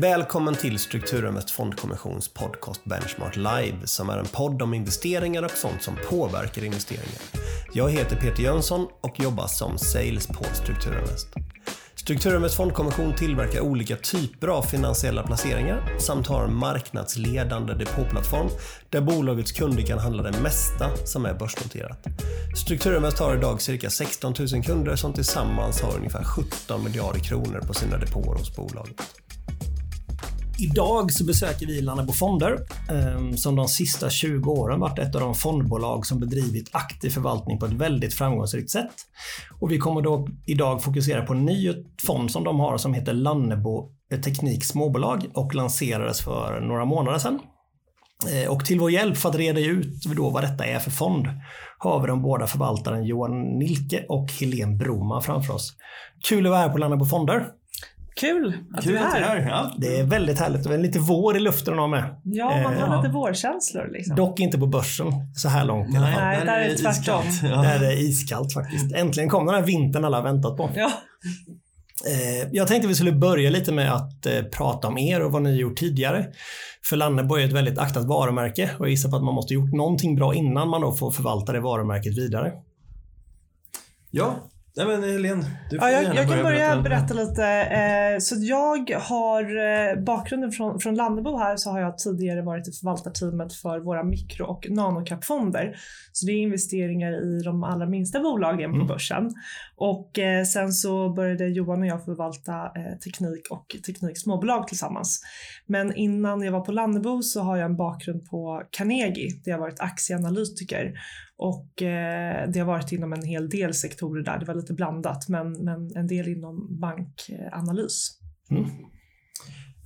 Välkommen till Strukturinvest Fondkommissions podcast Benchmark Live som är en podd om investeringar och sånt som påverkar investeringar. Jag heter Peter Jönsson och jobbar som sales på Strukturinvest. Strukturinvest Fondkommission tillverkar olika typer av finansiella placeringar samt har en marknadsledande depåplattform där bolagets kunder kan handla det mesta som är börsnoterat. Strukturinvest har idag cirka 16 000 kunder som tillsammans har ungefär 17 miljarder kronor på sina depåer hos bolaget. Idag så besöker vi Lannebo Fonder ehm, som de sista 20 åren varit ett av de fondbolag som bedrivit aktiv förvaltning på ett väldigt framgångsrikt sätt. Och vi kommer då idag fokusera på en ny fond som de har som heter Lannebo Teknik Småbolag och lanserades för några månader sedan. Eh, och till vår hjälp för att reda ut då vad detta är för fond har vi de båda förvaltaren Johan Nilke och Helene Broman framför oss. Kul att vara här på Lannebo Fonder. Kul att Kul du är här. Att är ja. Det är väldigt härligt. Det är lite vår i luften av med. Ja, man har eh, lite vårkänslor. Liksom. Dock inte på börsen så här långt. Nej, Nej där, är det tvärtom. Ja. Där är det iskallt faktiskt. Äntligen kom den här vintern alla väntat på. Ja. Eh, jag tänkte vi skulle börja lite med att eh, prata om er och vad ni gjort tidigare. För Lanneborg är ett väldigt aktat varumärke och jag gissar på att man måste gjort någonting bra innan man då får förvalta det varumärket vidare. Ja, Nej men Helene, du får ja, jag, gärna jag kan börja berätta, berätta lite. Eh, så jag har eh, bakgrunden från, från Lannebo här så har jag tidigare varit i förvaltarteamet för våra mikro och nanocapfonder. Så det är investeringar i de allra minsta bolagen mm. på börsen. Och eh, sen så började Johan och jag förvalta eh, teknik och tekniksmåbolag tillsammans. Men innan jag var på Lannebo så har jag en bakgrund på Carnegie där jag varit aktieanalytiker och eh, det har varit inom en hel del sektorer där. Det var lite blandat, men, men en del inom bankanalys. Mm.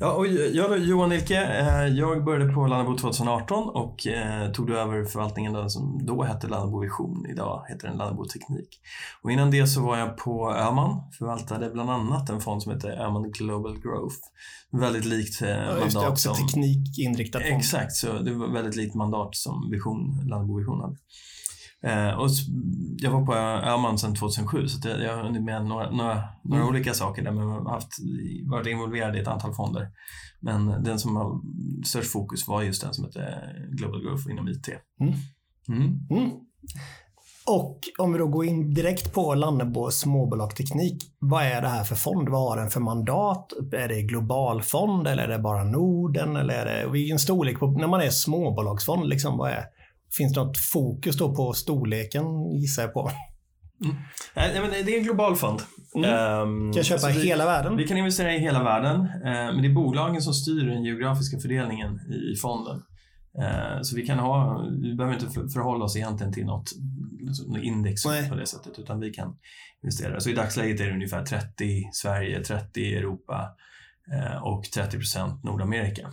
Ja, och jag Johan Nilke. Eh, jag började på Lannebo 2018 och eh, tog då över förvaltningen som då hette Lannebo Vision. Idag heter den Lannebo Teknik. Och innan det så var jag på Öman, förvaltade bland annat en fond som heter Öman Global Growth. Väldigt likt eh, ja, mandat. Just det, också som, teknikinriktad fond. Exakt, så det var väldigt likt mandat som Vision, Lannebo Vision hade. Eh, och jag var på Öhman sedan 2007 så jag har hunnit med några, några, några mm. olika saker där men har haft, varit involverad i ett antal fonder. Men den som har störst fokus var just den som heter Global Growth inom IT. Mm. Mm. mm. Och om vi då går in direkt på Lannebo småbolagsteknik. Vad är det här för fond? Vad har den för mandat? Är det global fond eller är det bara Norden? Eller är det, vilken storlek på, när man är småbolagsfond, liksom, vad är, Finns det något fokus då på storleken gissar jag på? Mm. Nej, det är en global fond. Mm. Um, kan jag köpa i vi, hela världen? Vi kan investera i hela världen. Uh, men det är bolagen som styr den geografiska fördelningen i, i fonden. Uh, så vi kan ha, vi behöver inte förhålla oss egentligen till något, något index Nej. på det sättet, utan vi kan investera. Så i dagsläget är det ungefär 30 Sverige, 30 Europa uh, och 30% Nordamerika.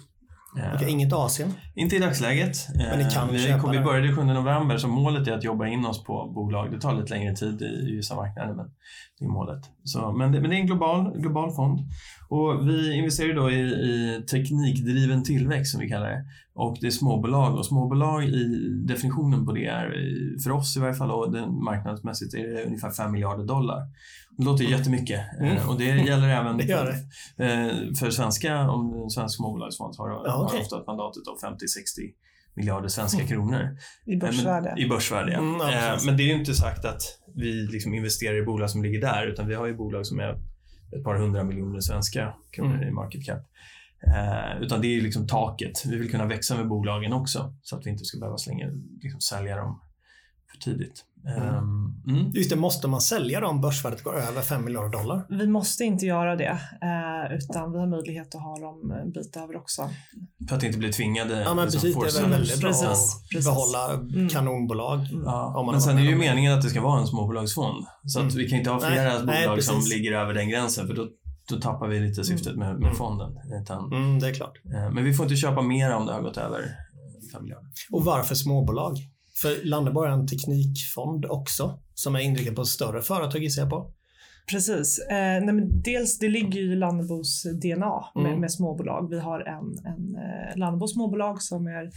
Okay, inget Asien? Inte i dagsläget. Men ni kan vi, köpa vi började 7 november så målet är att jobba in oss på bolag. Det tar lite längre tid i vissa marknader men det är målet. Så, men, det, men det är en global, global fond. Och vi investerar då i, i teknikdriven tillväxt som vi kallar det. Och det är småbolag och småbolag i definitionen på det är för oss i varje fall och den marknadsmässigt är det ungefär 5 miljarder dollar. Det låter mm. jättemycket mm. och det gäller även det det. För, för svenska, om en svensk småbolagsfond har, ja, okay. har ofta ett mandat av 50-60 miljarder svenska mm. kronor. I börsvärde. I börsvärde, ja. Mm, men det är ju inte sagt att vi liksom investerar i bolag som ligger där utan vi har ju bolag som är ett par hundra miljoner svenska kronor mm. i market cap. Eh, utan det är liksom taket. Vi vill kunna växa med bolagen också så att vi inte ska behöva slänga, liksom sälja dem för tidigt. Mm. Ehm, mm. Just det, måste man sälja dem om börsvärdet går över 5 miljarder dollar? Vi måste inte göra det, eh, utan vi har möjlighet att ha dem en bit över också. För att inte bli tvingade. Ja, men precis. Det är väldigt bra precis, att behålla mm. kanonbolag. Ja. men sen är det ju meningen att det ska vara en småbolagsfond. Så att mm. vi kan inte ha flera nej, bolag nej, som ligger över den gränsen, för då då tappar vi lite syftet med, med mm. fonden. Utan, mm, det är klart. Eh, men vi får inte köpa mer om det har gått över 5 miljarder. Och varför småbolag? För Landeborg är en teknikfond också som är inriktad på större företag gissar jag på. Precis. Eh, nej dels, det ligger ju i Lannebos DNA med, mm. med småbolag. Vi har en, en eh, Lannebo småbolag som är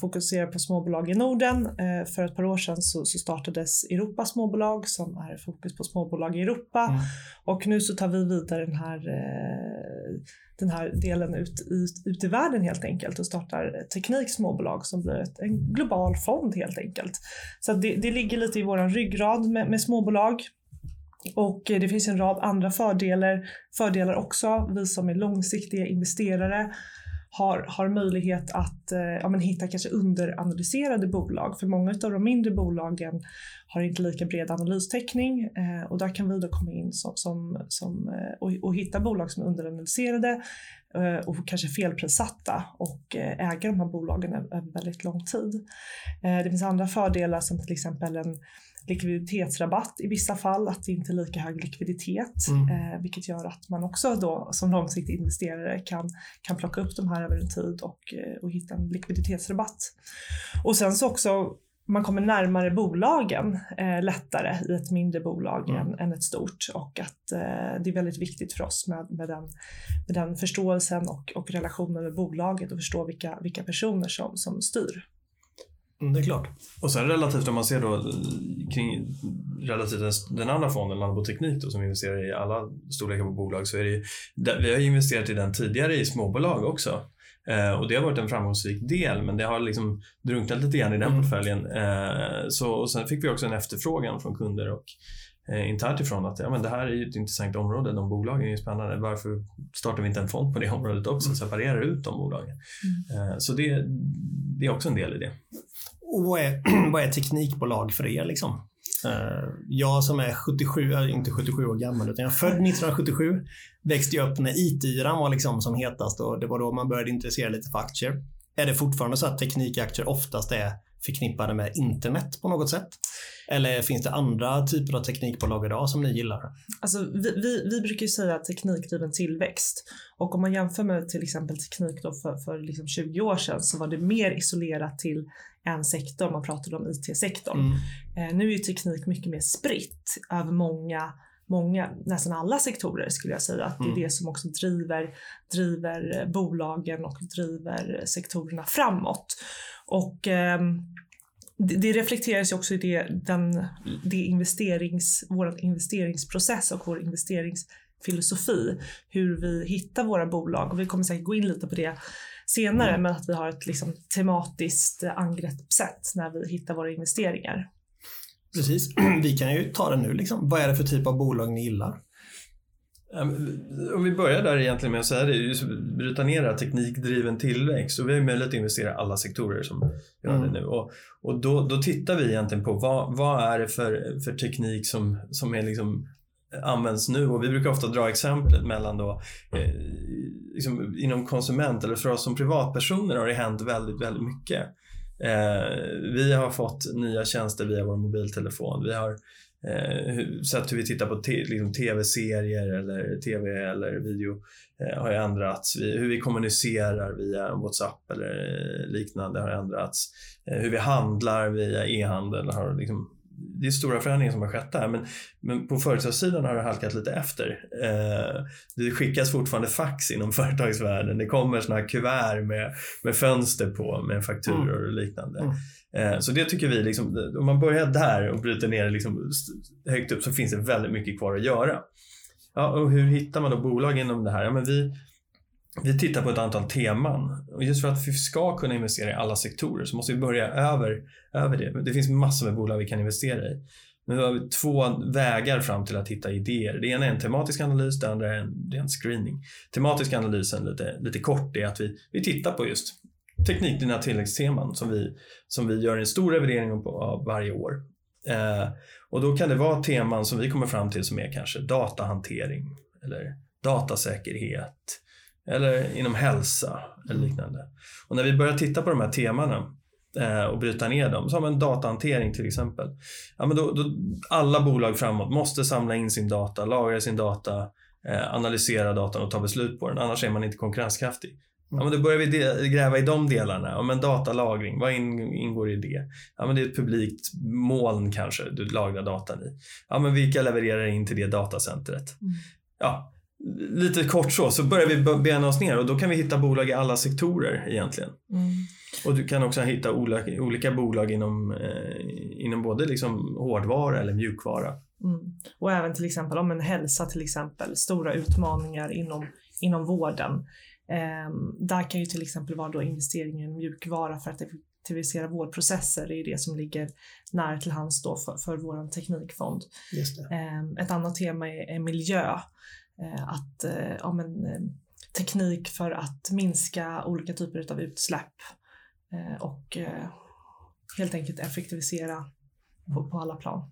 fokuserar på småbolag i Norden. Eh, för ett par år sedan så, så startades Europa småbolag som är fokus på småbolag i Europa. Mm. Och nu så tar vi vidare den här eh, den här delen ut, ut, ut i världen helt enkelt och startar Teknik småbolag som blir ett, en global fond helt enkelt. Så det, det ligger lite i våran ryggrad med, med småbolag. Och det finns en rad andra fördelar, fördelar också. Vi som är långsiktiga investerare har, har möjlighet att eh, ja, men hitta kanske underanalyserade bolag. För många av de mindre bolagen har inte lika bred analystäckning eh, och där kan vi då komma in som, som, som eh, och, och, hitta bolag som är underanalyserade eh, och kanske felprissatta och eh, äga de här bolagen över väldigt lång tid. Eh, det finns andra fördelar som till exempel en likviditetsrabatt i vissa fall, att det inte är lika hög likviditet, mm. eh, vilket gör att man också då som långsiktig investerare kan, kan plocka upp de här över en tid och, eh, och hitta en likviditetsrabatt. Och sen så också man kommer närmare bolagen eh, lättare i ett mindre bolag mm. än, än, ett stort och att eh, det är väldigt viktigt för oss med, med, den, med den förståelsen och, och relationen med bolaget och förstå vilka, vilka personer som, som styr. Mm, det är klart. Och sen relativt om man ser då kring relativt den, andra fonden, Landbo Teknik då, som investerar i alla storlekar på bolag så är det ju, vi har investerat i den tidigare i småbolag också. Eh, och det har varit en framgångsrik del men det har liksom drunknat lite grann i den mm. portföljen. Eh, så, och sen fick vi också en efterfrågan från kunder och eh, internt ifrån att ja, men det här är ett intressant område, de bolagen är ju spännande. Varför startar vi inte en fond på det området också och mm. separerar ut de bolagen? Mm. Eh, så det, det är också en del i det. Och vad är, vad är teknikbolag för er liksom? Uh, jag som är 77, inte 77 år gammal, utan jag är född 1977. Växte upp när IT-yran var liksom som hetast och det var då man började intressera lite för aktier. Är det fortfarande så att teknikaktier oftast är förknippade med internet på något sätt? Eller finns det andra typer av teknikbolag idag som ni gillar? Alltså, vi, vi, vi brukar ju säga teknikdriven tillväxt och om man jämför med till exempel teknik då för, för liksom 20 år sedan så var det mer isolerat till en sektor, man pratade om IT-sektorn. Mm. Eh, nu är teknik mycket mer spritt över många många, nästan alla sektorer skulle jag säga. Att det är mm. det som också driver, driver bolagen och driver sektorerna framåt. Och eh, det, det reflekteras ju också i det, den, det investerings, vår investeringsprocess och vår investeringsfilosofi. Hur vi hittar våra bolag och vi kommer säkert gå in lite på det senare, mm. men att vi har ett liksom, tematiskt angreppssätt när vi hittar våra investeringar. Precis, vi kan ju ta det nu. Liksom. Vad är det för typ av bolag ni gillar? Om vi börjar där egentligen med att säga det, just bryta ner det teknikdriven tillväxt. Och vi har möjlighet att investera i alla sektorer som har mm. det nu. Och, och då, då tittar vi egentligen på vad, vad är det för, för teknik som, som är liksom används nu och vi brukar ofta dra exemplet mellan då eh, liksom inom konsument eller för oss som privatpersoner har det hänt väldigt, väldigt mycket. Eh, vi har fått nya tjänster via vår mobiltelefon. Vi har eh, sätt hur vi tittar på liksom tv-serier eller tv eller video eh, har ändrats. Vi, hur vi kommunicerar via WhatsApp eller eh, liknande har ändrats. Eh, hur vi handlar via e-handel har liksom det är stora förändringar som har skett där men, men på företagssidan har det halkat lite efter. Eh, det skickas fortfarande fax inom företagsvärlden. Det kommer såna här kuvert med, med fönster på med fakturor mm. och liknande. Mm. Eh, så det tycker vi, liksom, om man börjar där och bryter ner det liksom högt upp så finns det väldigt mycket kvar att göra. Ja, och hur hittar man då bolag inom det här? Ja, men vi, vi tittar på ett antal teman och just för att vi ska kunna investera i alla sektorer så måste vi börja över, över det. Det finns massor med bolag vi kan investera i. Men vi har två vägar fram till att hitta idéer. Det ena är en tematisk analys, det andra är en, det är en screening. Tematisk analysen, lite, lite kort, är att vi, vi tittar på just teknikdrivna tilläggsteman som vi, som vi gör en stor revidering av varje år. Eh, och då kan det vara teman som vi kommer fram till som är kanske datahantering eller datasäkerhet, eller inom hälsa eller liknande. Och när vi börjar titta på de här temana eh, och bryta ner dem, har man datahantering till exempel. Ja, men då, då, alla bolag framåt måste samla in sin data, lagra sin data, eh, analysera datan och ta beslut på den, annars är man inte konkurrenskraftig. Ja, men då börjar vi gräva i de delarna. Ja, men datalagring, vad ingår i det? Ja, men det är ett publikt moln kanske du lagrar datan i. Ja, men vilka levererar in till det datacentret? Mm. Ja, lite kort så, så börjar vi bena oss ner och då kan vi hitta bolag i alla sektorer egentligen. Mm. Och du kan också hitta olika, olika bolag inom, eh, inom både liksom hårdvara eller mjukvara. Mm. Och även till exempel om en hälsa till exempel, stora utmaningar inom, inom vården. Eh, där kan ju till exempel vara då investeringen i mjukvara för att effektivisera vårdprocesser. Det är det som ligger nära till hands då för, för vår teknikfond. Eh, ett annat tema är, är miljö. Eh, att eh, ja, men, eh, teknik för att minska olika typer av utsläpp eh, och helt enkelt effektivisera på, på alla plan.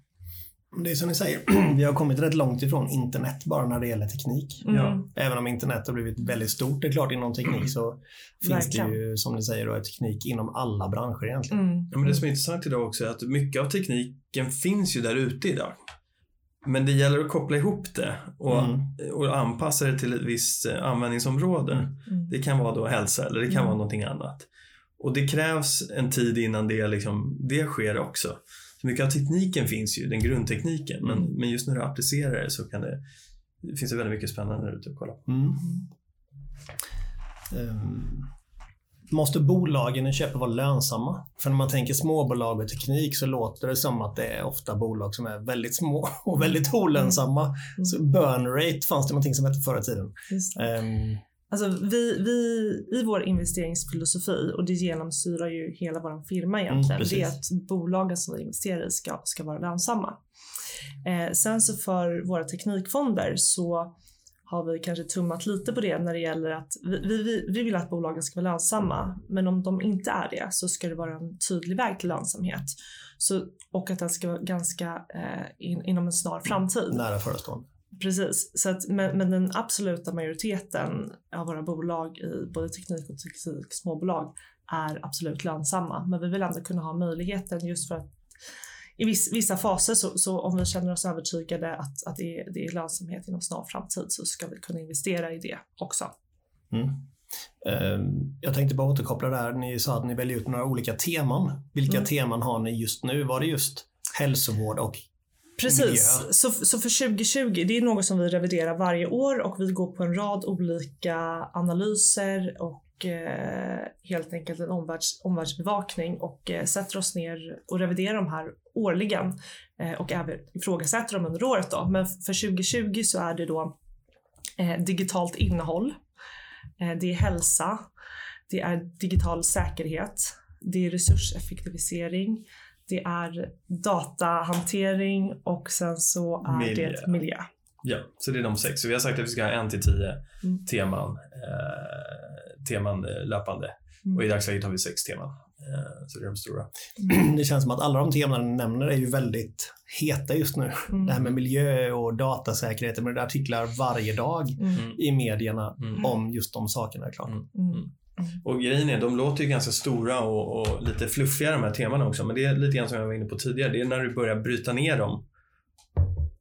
Det är som ni säger, vi har kommit rätt långt ifrån internet bara när det gäller teknik. Mm. Ja. Även om internet har blivit väldigt stort, det är klart inom teknik så finns Verkligen. det ju som ni säger då, teknik inom alla branscher egentligen. Mm. Ja, men det som är intressant idag också är att mycket av tekniken finns ju där ute idag. Men det gäller att koppla ihop det och, mm. och anpassa det till ett visst eh, användningsområde. Mm. Det kan vara då hälsa eller det kan mm. vara någonting annat. Och det krävs en tid innan det, liksom, det sker också. Så mycket av tekniken finns ju, den grundtekniken, men, mm. men just när du applicerar det så kan det, det finns det väldigt mycket spännande där ute att kolla på. Um, måste bolagen i köpet vara lönsamma? För när man tänker småbolag och teknik så låter det som att det är ofta bolag som är väldigt små och väldigt olönsamma. Mm. Så burn rate fanns det någonting som hette förr i tiden. Um, Alltså vi, vi, I vår investeringsfilosofi, och det genomsyrar ju hela vår firma mm, egentligen, mm, det är att bolagen som vi investerar i ska, ska vara lönsamma. Eh, sen så för våra teknikfonder så har vi kanske tummat lite på det när det gäller att vi, vi, vi vill att bolagen ska vara lönsamma, men om de inte är det så ska det vara en tydlig väg till lönsamhet. Så, och att den ska vara ganska eh, in, inom en snar framtid. Nära förestående. Precis, så att, men, men, den absoluta majoriteten av våra bolag i både teknik och teknik småbolag är absolut lönsamma. Men vi vill ändå kunna ha möjligheten just för att i viss, vissa faser så, så, om vi känner oss övertygade att, att det, är, det är lönsamhet inom snar framtid så ska vi kunna investera i det också. Mm. Ehm, jag tänkte bara återkoppla där. Ni sa att ni väljer ut några olika teman. Vilka mm. teman har ni just nu? Var det just hälsovård och Precis. Så, så för 2020, det är något som vi reviderar varje år och vi går på en rad olika analyser och eh, helt enkelt en omvärlds, omvärldsbevakning och eh, sätter oss ner och reviderar de här årligen eh, och även ifrågasätter dem under året. Då. Men för 2020 så är det då eh, digitalt innehåll, eh, det är hälsa, det är digital säkerhet, det är resurseffektivisering, det är datahantering och sen så är miljö. det miljö. Ja, så det är de sex. Så vi har sagt att vi ska ha en till tio mm. teman, eh, teman eh, löpande. Mm. Och i dagsläget har vi sex teman. Eh, så det är de stora. Mm. Det känns som att alla de teman du nämner är ju väldigt heta just nu. Mm. Det här med miljö och datasäkerhet. Det är artiklar varje dag mm. i medierna mm. om just de sakerna. Klart. Mm. Och grejen är, de låter ju ganska stora och, och, lite fluffiga de här temana också. Men det är lite grann som jag var inne på tidigare. Det är när du börjar bryta ner dem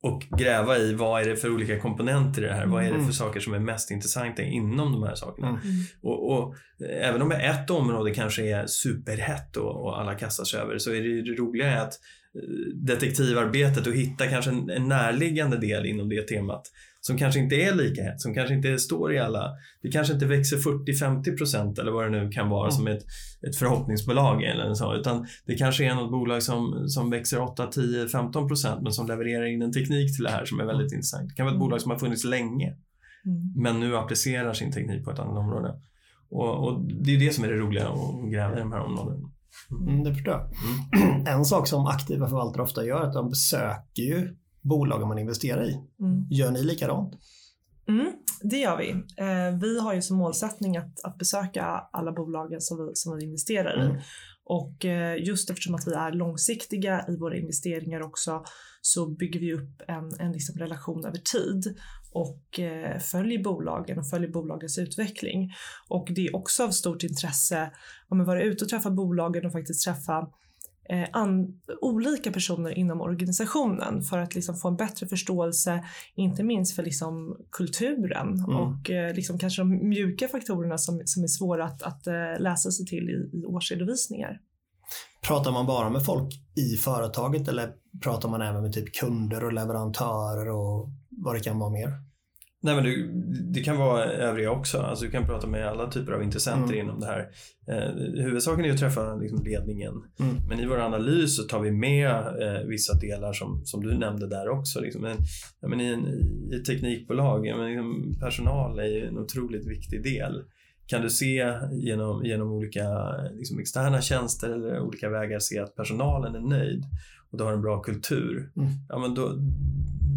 och gräva i vad är det för olika komponenter i det här? Mm. Vad är det för mm. saker som är mest intressanta inom de här sakerna? Mm. Och, och, även om ett område kanske är superhett och, och alla kastar sig över så är det, det roliga att eh, detektivarbetet och hitta kanske en, en närliggande del inom det temat som kanske inte är lika hett, som kanske inte står i alla. Det kanske inte växer 40-50 procent eller vad det nu kan vara mm. som ett, ett förhoppningsbolag eller så, utan det kanske är något bolag som, som växer 8, 10, 15 procent men som levererar in en teknik till det här som är väldigt mm. intressant. Det kan vara ett mm. bolag som har funnits länge mm. men nu applicerar sin teknik på ett annat område. Och, och det är det som är det roliga att gräva i de här områdena. Mm, det förstår jag. Mm. En sak som aktiva förvaltare ofta gör är att de besöker ju bolagen man investerar i. Mm. Gör ni likadant? Mm, det gör vi. Eh, vi har ju som målsättning att, att besöka alla bolagen som vi, som vi investerar mm. i. Och eh, just eftersom att vi är långsiktiga i våra investeringar också så bygger vi upp en, en liksom relation över tid och eh, följer bolagen och följer bolagens utveckling. Och det är också av stort intresse att vara ute och träffa bolagen och faktiskt träffa an, olika personer inom organisationen för att liksom få en bättre förståelse, inte minst för liksom kulturen mm. och eh, liksom kanske de mjuka faktorerna som, som är svåra att, att eh, läsa sig till i, i årsredovisningar. Pratar man bara med folk i företaget eller pratar man även med typ kunder och leverantörer och vad det kan vara mer? Nej, men du, det kan vara övriga också. Alltså, du kan prata med alla typer av intressenter Mm. inom det här. Eh, huvudsaken är att träffa liksom, ledningen. Mm. Men i vår analys så tar vi med eh, vissa delar som, som du nämnde där också. Liksom. Men, men i, en, I ett teknikbolag, men, liksom, personal är ju en otroligt viktig del. Kan du se genom, genom olika liksom, externa tjänster eller olika vägar se att personalen är nöjd och du har en bra kultur, Mm. ja, men då,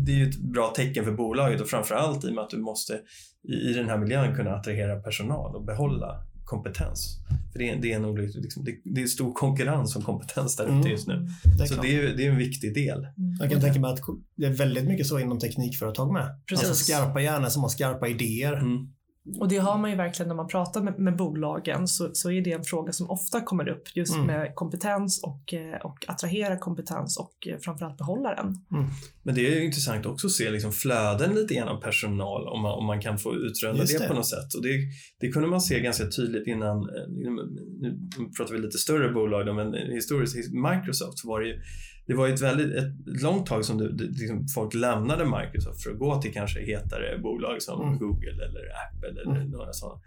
det är ju ett bra tecken för bolaget och framförallt i och med att du måste i, i den här miljön kunna attrahera personal och behålla kompetens. För det är, det är, nog liksom, det, det är stor konkurrens om kompetens där ute Mm. just nu. Det Så det är, det är en viktig del. Jag kan tänka mig att det är väldigt mycket så inom teknikföretag med. Precis. Alltså skarpa hjärnor som har skarpa idéer. Mm. Och det har man ju verkligen när man pratar med, med bolagen så, så är det en fråga som ofta kommer upp just Mm. med kompetens och, eh, och attrahera kompetens och eh, framförallt behålla den. Men det är ju intressant också att se liksom flöden lite grann av personal om man, om man kan få utröna det, det. på något sätt. Och det, det kunde man se ganska tydligt innan, eh, nu pratar vi lite större bolag men historiskt, Microsoft var det ju det var ju ett väldigt ett långt tag som det, det, liksom folk lämnade Microsoft för att gå till kanske hetare bolag som Mm. Google eller Apple eller Mm. några sådana.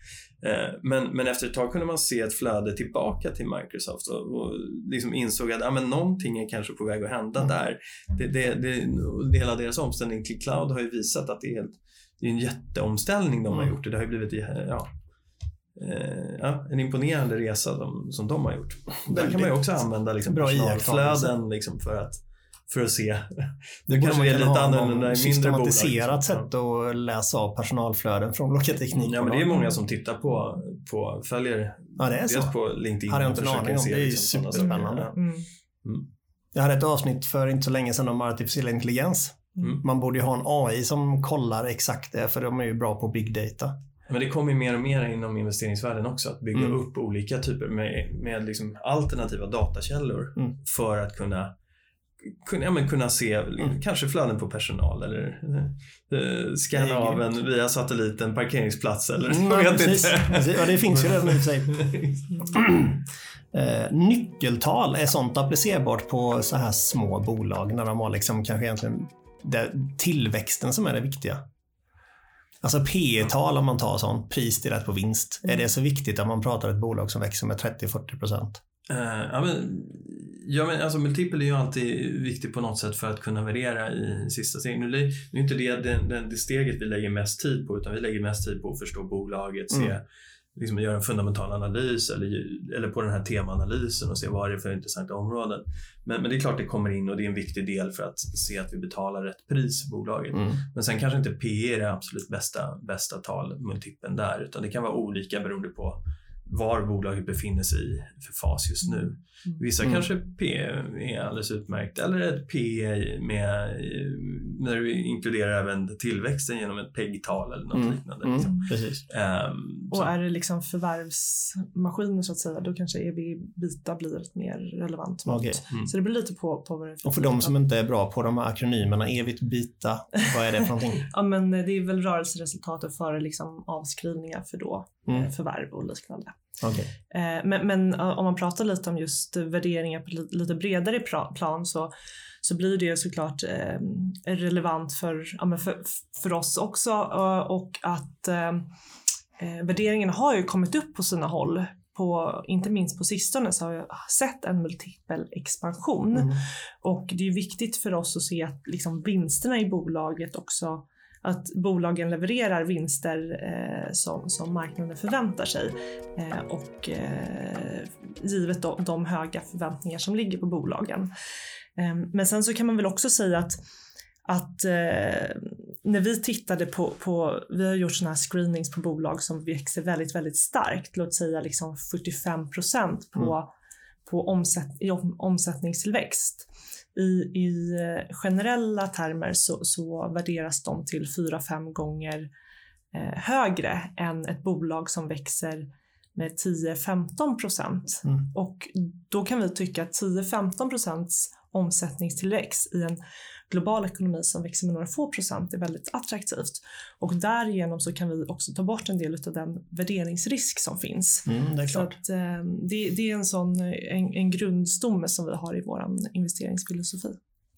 Eh, men, men efter ett tag kunde man se ett flöde tillbaka till Microsoft och, och liksom insåg att ja, men någonting är kanske på väg att hända Mm. där. Det, det, det, hela deras omställning till cloud har ju visat att det är, helt, det är en jätteomställning de har Mm. gjort. Det har ju blivit ja, ja, en imponerande resa de, som de har gjort. Där kan man ju också använda liksom, Bra personalflöden liksom, för, att, för att se. Det kanske borde är man lite annorlunda i mindre någon systematiserat bolag, liksom. sätt att läsa av personalflöden från olika teknikbolag. Ja, men det är många som tittar på, på följer Ja, det är så. på LinkedIn Hade jag inte en aning om. Det är liksom superspännande. saker. Mm. Jag hade ett avsnitt för inte så länge sedan om artificiell intelligens. Mm. Man borde ju ha en AI som kollar exakt det, för de är ju bra på big data. Men det kommer ju mer och mer inom investeringsvärlden också att bygga Mm. upp olika typer med, med liksom alternativa datakällor Mm. för att kunna kunna, ja, men kunna se Mm. kanske flöden på personal eller eh, scanna är av en via satelliten parkeringsplats eller Mm, jag vet precis. inte. Precis. Ja, det finns ju redan i och för sig. Eh, nyckeltal är sånt applicerbart på så här små bolag när de har liksom kanske egentligen det, tillväxten som är det viktiga. Alltså P tal om man tar sånt, pris delat på vinst. Är det så viktigt att man pratar ett bolag som växer med 30-40 procent? Eh, ja, men, ja, men alltså multipel är ju alltid viktigt på något sätt för att kunna värdera i sista steget. Nu, är- nu är inte det det, det, det steget vi lägger mest tid på utan vi lägger mest tid på att förstå bolaget, se, Mm. Liksom, göra en fundamental analys eller, eller på den här temaanalysen och se vad det är för intressanta områden. Men, men det är klart det kommer in och det är en viktig del för att se att vi betalar rätt pris för bolaget. Mm. Men sen kanske inte P är det absolut bästa, bästa tal, multipeln där, utan det kan vara olika beroende på var bolaget befinner sig i för fas just nu. Vissa Mm. kanske P är alldeles utmärkt, eller ett P med, när du inkluderar även tillväxten genom ett PEG-tal eller något Mm. liknande. Mm. Liksom. Ehm, så- Och är det liksom förvärvsmaskiner så att säga, då kanske EV-bita blir ett mer relevant mått. Okej. Mm. Så det beror lite på, på vad det är för Och för typ de av- som inte är bra på de här akronymerna, evigt bita, vad är det för någonting? Ja, men det är väl rörelseresultatet före liksom avskrivningar för då Mm. eh, förvärv och liknande. Okej. Eh, Men, men om man pratar lite om just värderingar på li- lite bredare plan så, så blir det såklart eh, relevant för, ja, för, för oss också eh, och att eh, värderingarna har ju kommit upp på sina håll. På, inte minst på sistone så har jag sett en multipel expansion. Mm. Och det är viktigt för oss att se att liksom vinsterna i bolaget också att bolagen levererar vinster eh, som, som marknaden förväntar sig. Eh, och eh, givet de, de höga förväntningar som ligger på bolagen. Eh, men sen så kan man väl också säga att att eh, när vi tittade på, på, vi har gjort sådana här screenings på bolag som växer väldigt, väldigt starkt, låt säga liksom 45 procent på, på omsätt, i om, omsättningstillväxt. I, I eh, generella termer så, så värderas de till 4-5 gånger eh, högre än ett bolag som växer med 10-15 procent. Mm. Och då kan vi tycka att 10-15 procents omsättningstillväxt i en global ekonomi som växer med några få procent är väldigt attraktivt. Och därigenom så kan vi också ta bort en del av den värderingsrisk som finns. Mm, det är Så klart. att, eh, det, det är en sån en, en grundstomme som vi har i vår investeringsfilosofi.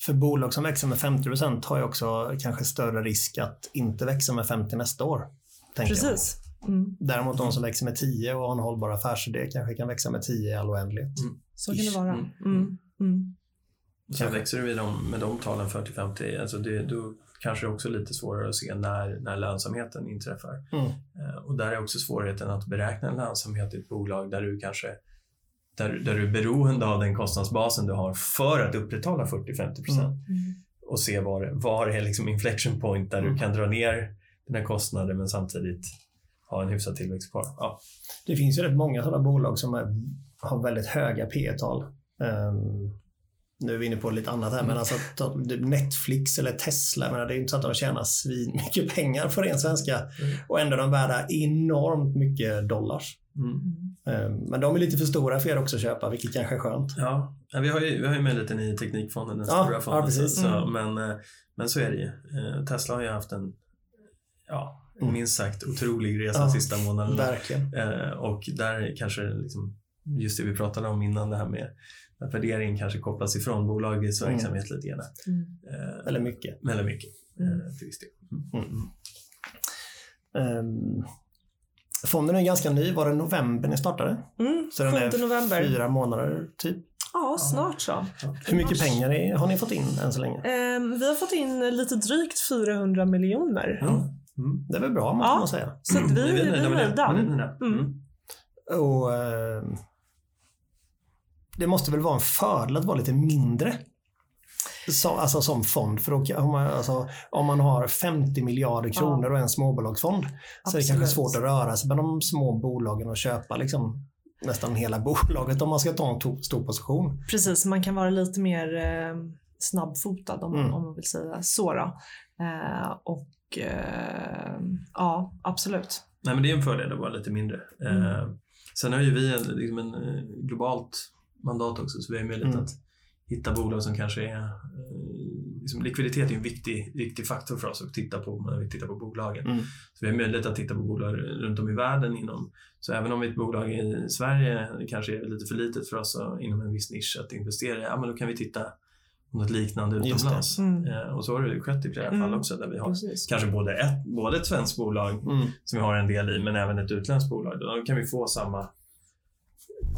För bolag som växer med 50% har ju också kanske större risk att inte växa med 50 nästa år. Precis. Mm. Däremot de som växer med 10 och har en hållbar affärsidé kanske kan växa med 10 i all oändlighet. Mm. Så kan det vara. Mm. Mm. mm. Sen växer du med de, med de talen 40-50, alltså det, då kanske det också är lite svårare att se när, när lönsamheten inträffar. Mm. Uh, och där är också svårigheten att beräkna en lönsamhet i ett bolag där du kanske där, där du är beroende av den kostnadsbasen du har för att upprätthålla 40-50 procent. Mm. Och se var, var är liksom inflection point där du kan dra ner dina kostnader men samtidigt ha en hyfsad tillväxt kvar. Ja. Det finns ju rätt många sådana bolag som är, har väldigt höga P tal um, nu är vi inne på lite annat här, mm. men alltså Netflix eller Tesla, men det är ju inte så att de tjänar svin mycket pengar på ren svenska mm. och ändå är de värda enormt mycket dollars. Mm. Um, men de är lite för stora för er också att köpa, vilket kanske är skönt. Ja, vi har ju, vi har ju möjligheten i Teknikfonden, den ja, stora fonden. Ja, precis. Så, mm. men, eh, men så är det ju. Eh, Tesla har ju haft en ja, mm. minst sagt otrolig resa ja, sista månaden. Verkligen. Eh, och där kanske liksom, just det vi pratade om innan, det här med att värderingen kanske kopplas ifrån bolagets mm. verksamhet lite grann. Mm. Eh, eller mycket. Eller mycket, mm. eh, till viss del. Um, fonden är ganska ny. Var det november ni startade? Mm, så den är november. fyra månader typ? Ja, snart så. Hur mycket pengar har ni fått in än så länge? Um, vi har fått in lite drygt 400 miljoner. Mm. Mm. Det är väl bra måste ja, man säga. Så vi, vi, vi är nöjda. Mm. Och, eh, det måste väl vara en fördel att vara lite mindre så, alltså som fond. För då, om, man, alltså, om man har 50 miljarder kronor ja. och en småbolagsfond Absolut. så är det kanske svårt att röra sig med de små bolagen och köpa liksom, nästan hela bolaget om man ska ta en stor position. Precis, man kan vara lite mer eh, snabbfotad om, mm. om man vill säga så. Eh, och eh, ja, absolut. Nej, men det är en fördel att vara lite mindre. Mm. Eh, sen har ju vi en, liksom en eh, globalt mandat också, så vi har möjlighet mm. att hitta bolag som kanske är... Eh, liksom likviditet är en viktig, viktig faktor för oss att titta på när vi tittar på bolagen. Mm. Så vi har möjlighet att titta på bolag runt om i världen inom... Så även om ett bolag i Sverige kanske är lite för litet för oss inom en viss nisch att investera i, ja men då kan vi titta något liknande utomlands. Mm. Eh, och så har det skett i flera mm. fall också där vi har Precis. kanske både ett, både ett svenskt bolag mm. som vi har en del i men även ett utländskt bolag. Då kan vi få samma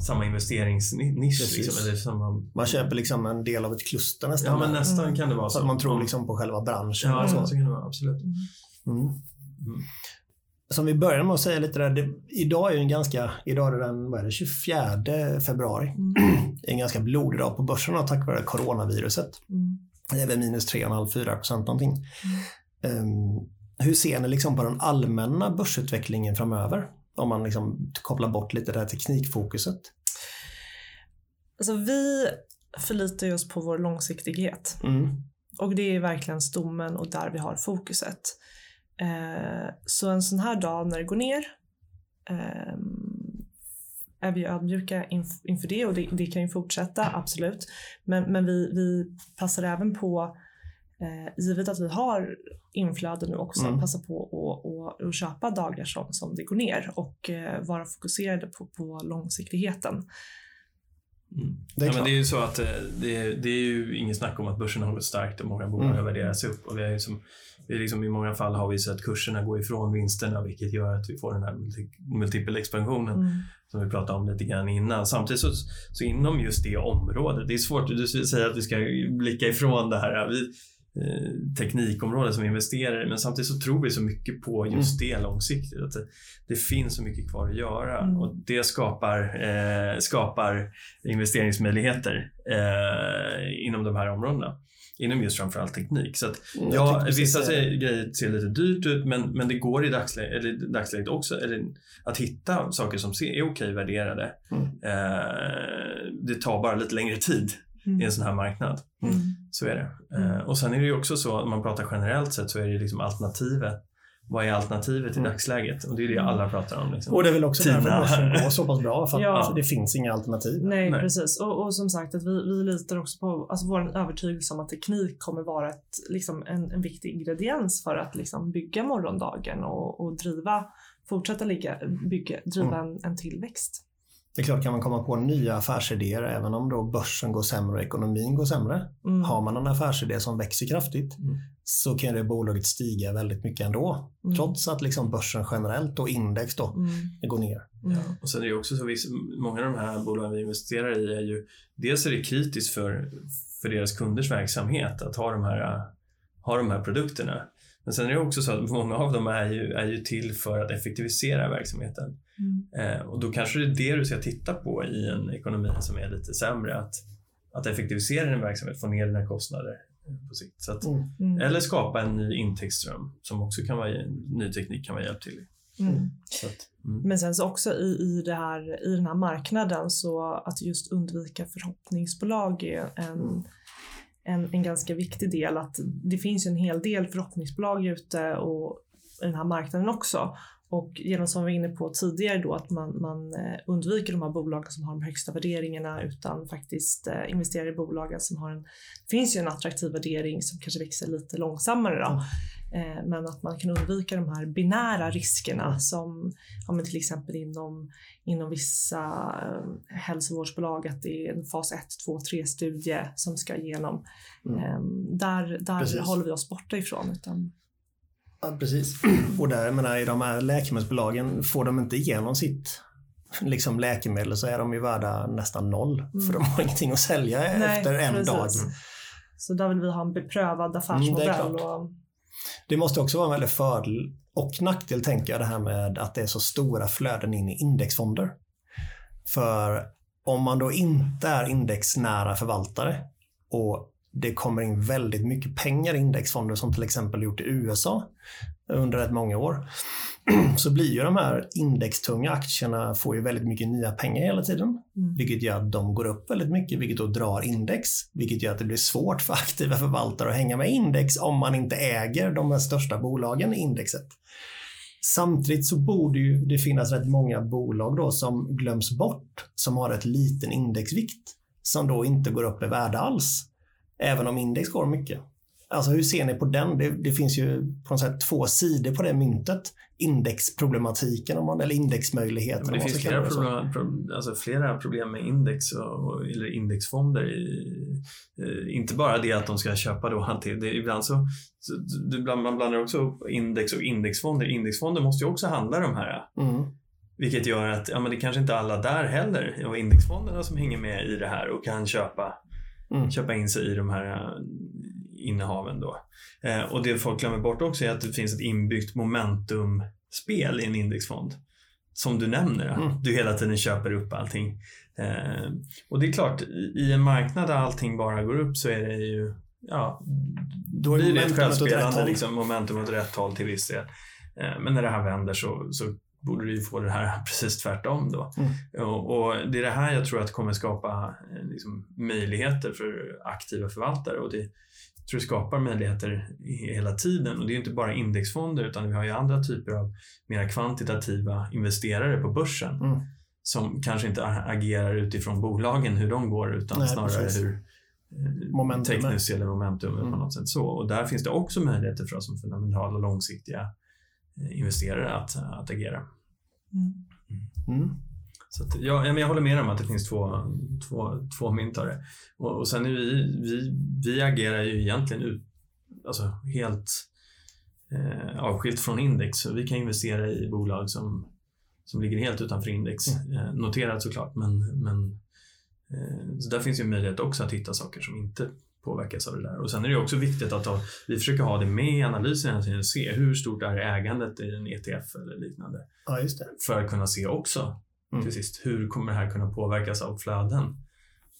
samma investeringsnisch. Liksom, eller samma... Man köper liksom en del av ett kluster nästan. Ja, men nästan mm. kan det vara så. Så att man tror liksom på själva branschen. Ja, så. så kan det vara. Absolut. Mm. Mm. Som vi började med att säga lite där, det, idag är ju en ganska, idag är det den vad är det, 24 februari. Mm. Det är en ganska blodig dag på börsen tack vare coronaviruset. Mm. Det är väl minus 3,5-4 procent någonting. Um, hur ser ni liksom på den allmänna börsutvecklingen framöver? Om man liksom kopplar bort lite det här teknikfokuset. Alltså vi förlitar oss på vår långsiktighet. Mm. Och det är verkligen stommen och där vi har fokuset. Eh, så en sån här dag när det går ner eh, är vi ödmjuka inf inför det och det, det, kan ju fortsätta, absolut. Men, men vi, vi passar även på, eh, givet att vi har inflöde nu också, mm. passa på att och, köpa dagar som, som det går ner och eh, vara fokuserade på, på långsiktigheten. Mm. Det, är ja, men det är ju så att eh, det, det är ju inget snack om att börsen har gått starkt och många bolag mm. har värderats upp. Och vi är som, vi är liksom, I många fall har vi sett kurserna gå ifrån vinsterna vilket gör att vi får den här multi, multipelexpansionen mm. som vi pratade om lite grann innan. Samtidigt så, så inom just det området, det är svårt, du säger att vi ska blicka ifrån det här. Vi, teknikområde som vi investerar i. Men samtidigt så tror vi så mycket på just mm. det långsiktigt. Att det, finns så mycket kvar att göra mm. och det skapar, eh, skapar investeringsmöjligheter eh, inom de här områdena. Inom just framförallt teknik. Så att, mm, ja, vissa säger, grejer ser lite dyrt ut men, men det går i dagsläget, eller, dagsläget också eller, att hitta saker som är okej värderade. Mm. Eh, det tar bara lite längre tid mm. i en sån här marknad. Mm. Så är det. Mm. Uh, och sen är det ju också så, om man pratar generellt sett, så är det liksom alternativet. Vad är alternativet i mm. dagsläget? Och det är det alla pratar om. Liksom. Och det är väl också Tina. därför börsen går så pass bra, för att ja. det finns inga alternativ. Nej, Nej. precis. Och, och, som sagt, att vi, vi litar också på alltså vår övertygelse om att teknik kommer vara ett, liksom en, en viktig ingrediens för att liksom bygga morgondagen och, och driva, fortsätta ligga, bygga, driva mm. en, en tillväxt. Det är klart, kan man komma på nya affärsidéer även om då börsen går sämre och ekonomin går sämre. Mm. Har man en affärsidé som växer kraftigt Mm. så kan det bolaget stiga väldigt mycket ändå. Mm. Trots att liksom börsen generellt och index då Mm. går ner. Mm. Och sen är det också så viss, många av de här bolagen vi investerar i är ju, dels är det kritiskt för, för deras kunders verksamhet att ha de här, ha de här produkterna. Men sen är det också så att många av dem är ju, är ju till för att effektivisera verksamheten. Mm. Eh, och då kanske det är det du ska titta på i en ekonomi som är lite sämre. Att, att effektivisera din verksamhet, få ner dina kostnader på sikt. Så att, Mm. Eller skapa en ny intäktsström som också kan vara, ny teknik kan vara hjälp till. Mm. Så att, mm. Men sen så också i, i, det här, i den här marknaden så att just undvika förhoppningsbolag är en, en, en ganska viktig del. Att det finns en hel del förhoppningsbolag ute och i den här marknaden också. Och genom som vi var inne på tidigare då att man, man eh, undviker de här bolagen som har de högsta värderingarna utan faktiskt eh, investerar i bolagen som har en, det finns ju en attraktiv värdering som kanske växer lite långsammare då. Eh, men att man kan undvika de här binära riskerna som ja, men till exempel inom, inom vissa hälsovårdsbolag att det är en fas 1, 2, 3 studie som ska igenom. Mm. Eh, där där Precis. håller vi oss borta ifrån. Utan, Ja, precis. Och där, jag menar, i de här läkemedelsbolagen, får de inte igenom sitt liksom läkemedel så är de ju värda nästan noll. Mm. För de har ingenting att sälja Nej, efter en precis. dag. Så där vill vi ha en beprövad Mm, affärsmodell. det är klart. och, Det måste också vara en väldigt fördel och nackdel tänker jag det här med att det är så stora flöden in i indexfonder. För om man då inte är indexnära förvaltare och det kommer in väldigt mycket pengar i indexfonder som till exempel gjort i USA under rätt många år. Så blir ju de här indextunga aktierna får ju väldigt mycket nya pengar hela tiden. mm, Vilket gör att de går upp väldigt mycket, vilket då drar index. Vilket gör att det blir svårt för aktiva förvaltare att hänga med index om man inte äger de här största bolagen i indexet. Samtidigt så borde ju det finnas rätt många bolag då som glöms bort, som har ett liten indexvikt, som då inte går upp i värde alls. Även om index går mycket. Alltså hur ser ni på den? Det, det finns ju på något sätt två sidor på det myntet. Indexproblematiken, om man, eller indexmöjligheten. Men det finns flera det problem, pro- alltså flera problem med index och, och, eller indexfonder. I, eh, inte bara det att de ska köpa då alltid. Det, ibland så, så du, man blandar också upp index och indexfonder. Indexfonder måste ju också handla de här. Mm. Vilket gör att ja, men det kanske inte är alla där heller. Och indexfonderna som hänger med i det här och kan köpa, Mm. köpa in sig i de här eh, innehaven. Då. Eh, och det folk glömmer bort också är att det finns ett inbyggt momentumspel i en indexfond. Som du nämner, Mm. du hela tiden köper upp allting. Eh, och det är klart, i, en marknad där allting bara går upp så är det ju ja, Då är blir det ett åt självspelande liksom, momentum åt rätt håll till viss del. Eh, men när det här vänder så, så borde du ju få det här precis tvärtom då. Mm. Och, och det är det här jag tror att kommer skapa eh, liksom, möjligheter för aktiva förvaltare och det jag tror det skapar möjligheter hela tiden och det är inte bara indexfonder utan vi har ju andra typer av mer kvantitativa investerare på börsen Mm. som kanske inte agerar utifrån bolagen hur de går utan Nej, snarare precis. hur eh, Momentum tekniskt eller momentum på Mm. något sätt så. Och där finns det också möjligheter för oss som fundamentala långsiktiga investerare att, att agera. mm. Mm. Så att, ja, men jag håller med om att det finns två, två, två mynt av det. Och, och sen är vi, vi, vi agerar ju egentligen ut, alltså helt eh, avskilt från index. Så vi kan investera i bolag som, som ligger helt utanför index. Eh, noterat såklart, men, men eh, så där finns ju möjlighet också att hitta saker som inte påverkas av det där. Och sen är det också viktigt att ha, vi försöker ha det med i analysen hela tiden se hur stort är ägandet i en ETF eller liknande. Ja, just det. För att kunna se också Mm. till sist, hur kommer det här kunna påverkas av flöden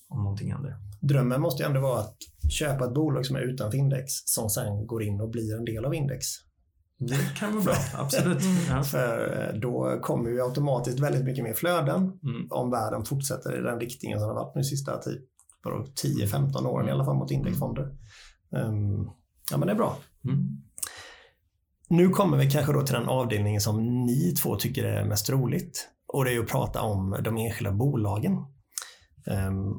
om någonting händer? Drömmen måste ju ändå vara att köpa ett bolag som är utanför index som sen går in och blir en del av index. Det kan vara bra, absolut. Ja. För eh, då kommer ju automatiskt väldigt mycket mer flöden Mm. om världen fortsätter i den riktningen som det har varit nu sista typ, vadå, 10-15 åren i alla fall mot indexfonder. Ehm, ja men det är bra. Mm. Nu kommer vi kanske då till den avdelningen som ni två tycker är mest roligt. Och det är att prata om de enskilda bolagen. Ehm,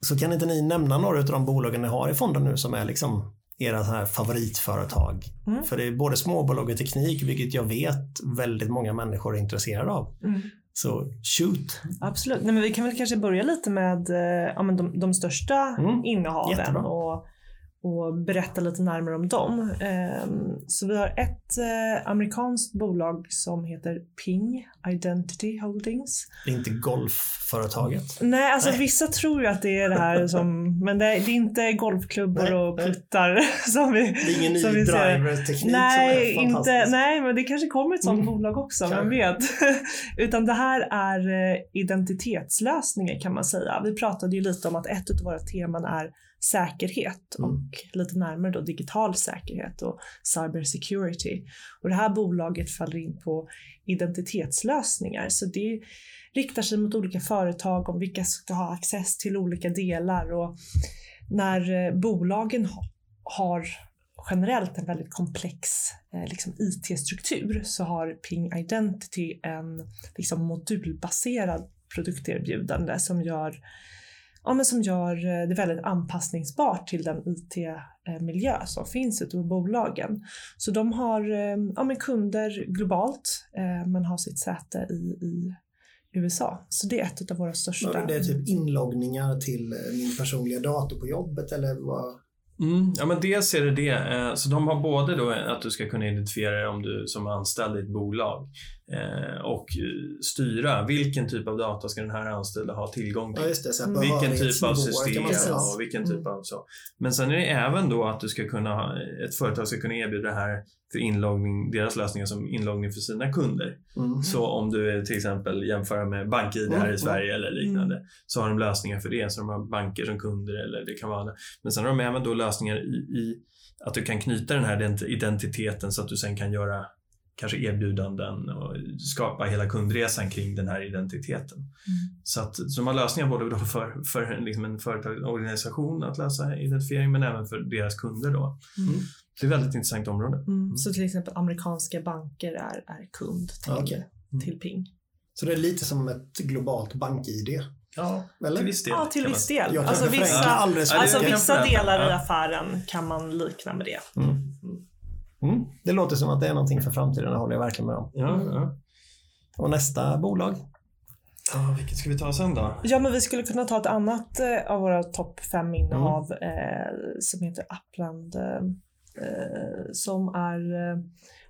så kan inte ni nämna några av de bolagen ni har i fonden nu som är liksom era så här favoritföretag? Mm. För det är både småbolag och teknik, vilket jag vet väldigt många människor är intresserade av. Mm. Så shoot! Absolut. Nej, men vi kan väl kanske börja lite med eh, ja, men de, de största Mm, innehaven jättebra. och, och berätta lite närmare om dem. Ehm, så vi har ett eh, amerikanskt bolag som heter Ping Identity Holdings. Det är inte golfföretaget. Nej, alltså Nej. vissa tror ju att det är det här som, men det är, det är inte golfklubbor Nej, och nej. puttar som vi Det är ingen ny driver-teknik Nej, som är inte, fantastisk. nej, men det kanske kommer ett sånt Mm. bolag också, vem vet? Utan det här är eh, identitetslösningar kan man säga. Vi pratade ju lite om att ett av våra teman är säkerhet Mm. och lite närmare då digital säkerhet och cyber security. Och det här bolaget faller in på identitetslösningar. Så det riktar sig mot olika företag om vilka ska ha access till olika delar och när eh, bolagen ha, har generellt en väldigt komplex eh, liksom IT-struktur så har Ping Identity en liksom modulbaserad produkterbjudande som gör, ja, men som gör eh, det väldigt anpassningsbart till den IT-miljö som finns ute på bolagen. Så de har eh, ja, men kunder globalt eh, men har sitt säte i, i USA. Så det är ett av våra största. Det är typ inloggningar till min personliga dator på jobbet eller vad? Mm, ja, men dels är det det. Så de har både då att du ska kunna identifiera dig om du som anställd i ett bolag och eh, styra vilken typ av data ska den här anställda ha tillgång till. Ja just det, så Mm. Vilken typ av system och vilken typ Mm. av så. Men sen är det även då att du ska kunna, ett företag ska kunna erbjuda det här för inloggning, deras lösningar som inloggning för sina kunder. Mm. Så om du till exempel jämför med BankID här Mm, i Sverige eller liknande så har de lösningar för det. Så de har banker som kunder eller det kan vara andra. Men sen har de även då lösningar i, i att du kan knyta den här ident- identiteten så att du sen kan göra kanske erbjudanden och skapa hela kundresan kring den här identiteten. Så, att, så de har lösningar både då för, för liksom en företagsorganisation att lösa identifiering men även för deras kunder. Då. Mm. Det är ett väldigt intressant område. Mm. Så till exempel amerikanska banker är, är kund till, okej. Mm. till Ping. Så det är lite som ett globalt bank-id. Ja, Eller? till viss del. Ja, till viss del. Alltså vissa, alltså vissa delar i affären kan man likna med det. Mm. Det låter som att det är någonting för framtiden, det håller jag verkligen med om. Ja, ja. Och nästa bolag? Ja, vilket ska vi ta sen då? Ja, men vi skulle kunna ta ett annat eh, av våra topp fem innehav Mm. eh, som heter Upland eh, eh, som är eh,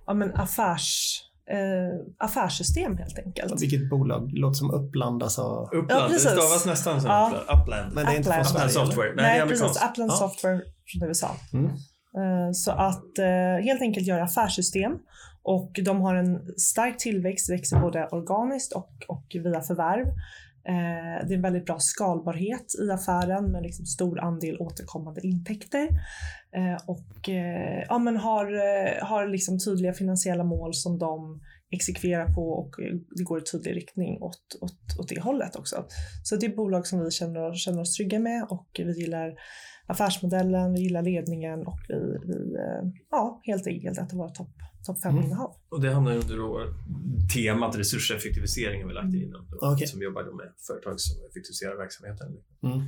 ja, men affärs, eh, affärssystem helt enkelt. Vilket bolag? Det låter som Uppland alltså. Uppland, Ja, det precis. stavas nästan som Ja. Upland. Men det är inte från. Sverige? Software. Nej, det är Nej, precis. Upland Ja. Software från USA. Mm. Eh, så att eh, helt enkelt göra affärssystem och de har en stark tillväxt, växer både organiskt och, och via förvärv. Eh, det är en väldigt bra skalbarhet i affären med liksom stor andel återkommande intäkter och ja, men har, har liksom tydliga finansiella mål som de exekverar på och det går i tydlig riktning åt, åt, åt det hållet också. Så det är bolag som vi känner, känner oss trygga med och vi gillar affärsmodellen, vi gillar ledningen och vi, vi eh, ja, helt enkelt ett av våra topp top fem Mm. innehav. Och det hamnar under då temat resurseffektivisering har vi lagt in. Okej. Som jobbar då med företag som effektiviserar verksamheten. Mm.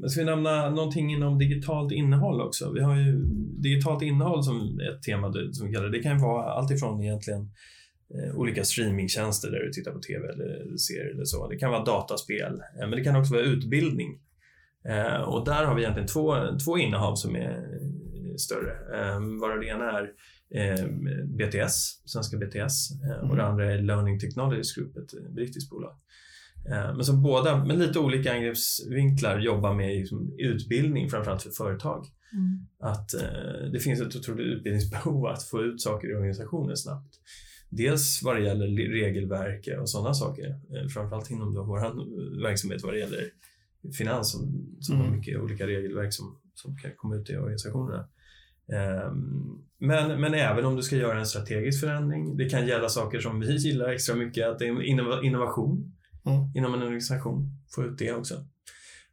Men ska vi nämna någonting inom digitalt innehåll också? Vi har ju digitalt innehåll som ett tema det- som vi kallar det. Det kan ju vara allt ifrån egentligen eh, olika streamingtjänster där du tittar på TV eller ser eller så. Det kan vara dataspel, men det kan också vara utbildning. Eh, och där har vi egentligen två, två innehav som är större. Eh, varav det ena är eh, BTS, svenska BTS eh, och det andra är Learning Technologies Group, ett brittiskt bolag. Eh, Men som båda, med lite olika angreppsvinklar, jobbar med liksom utbildning, framförallt för företag. Att eh, det finns ett otroligt utbildningsbehov att få ut saker i organisationen snabbt. Dels vad det gäller le- regelverk och sådana saker. Eh, framförallt inom då vår verksamhet vad det gäller finans som, som har Mm. mycket olika regelverk som, som kan komma ut i organisationerna. Ehm, Men, men även om du ska göra en strategisk förändring. Det kan gälla saker som vi gillar extra mycket, att det är innov- innovation Mm. inom en organisation. Få ut det också.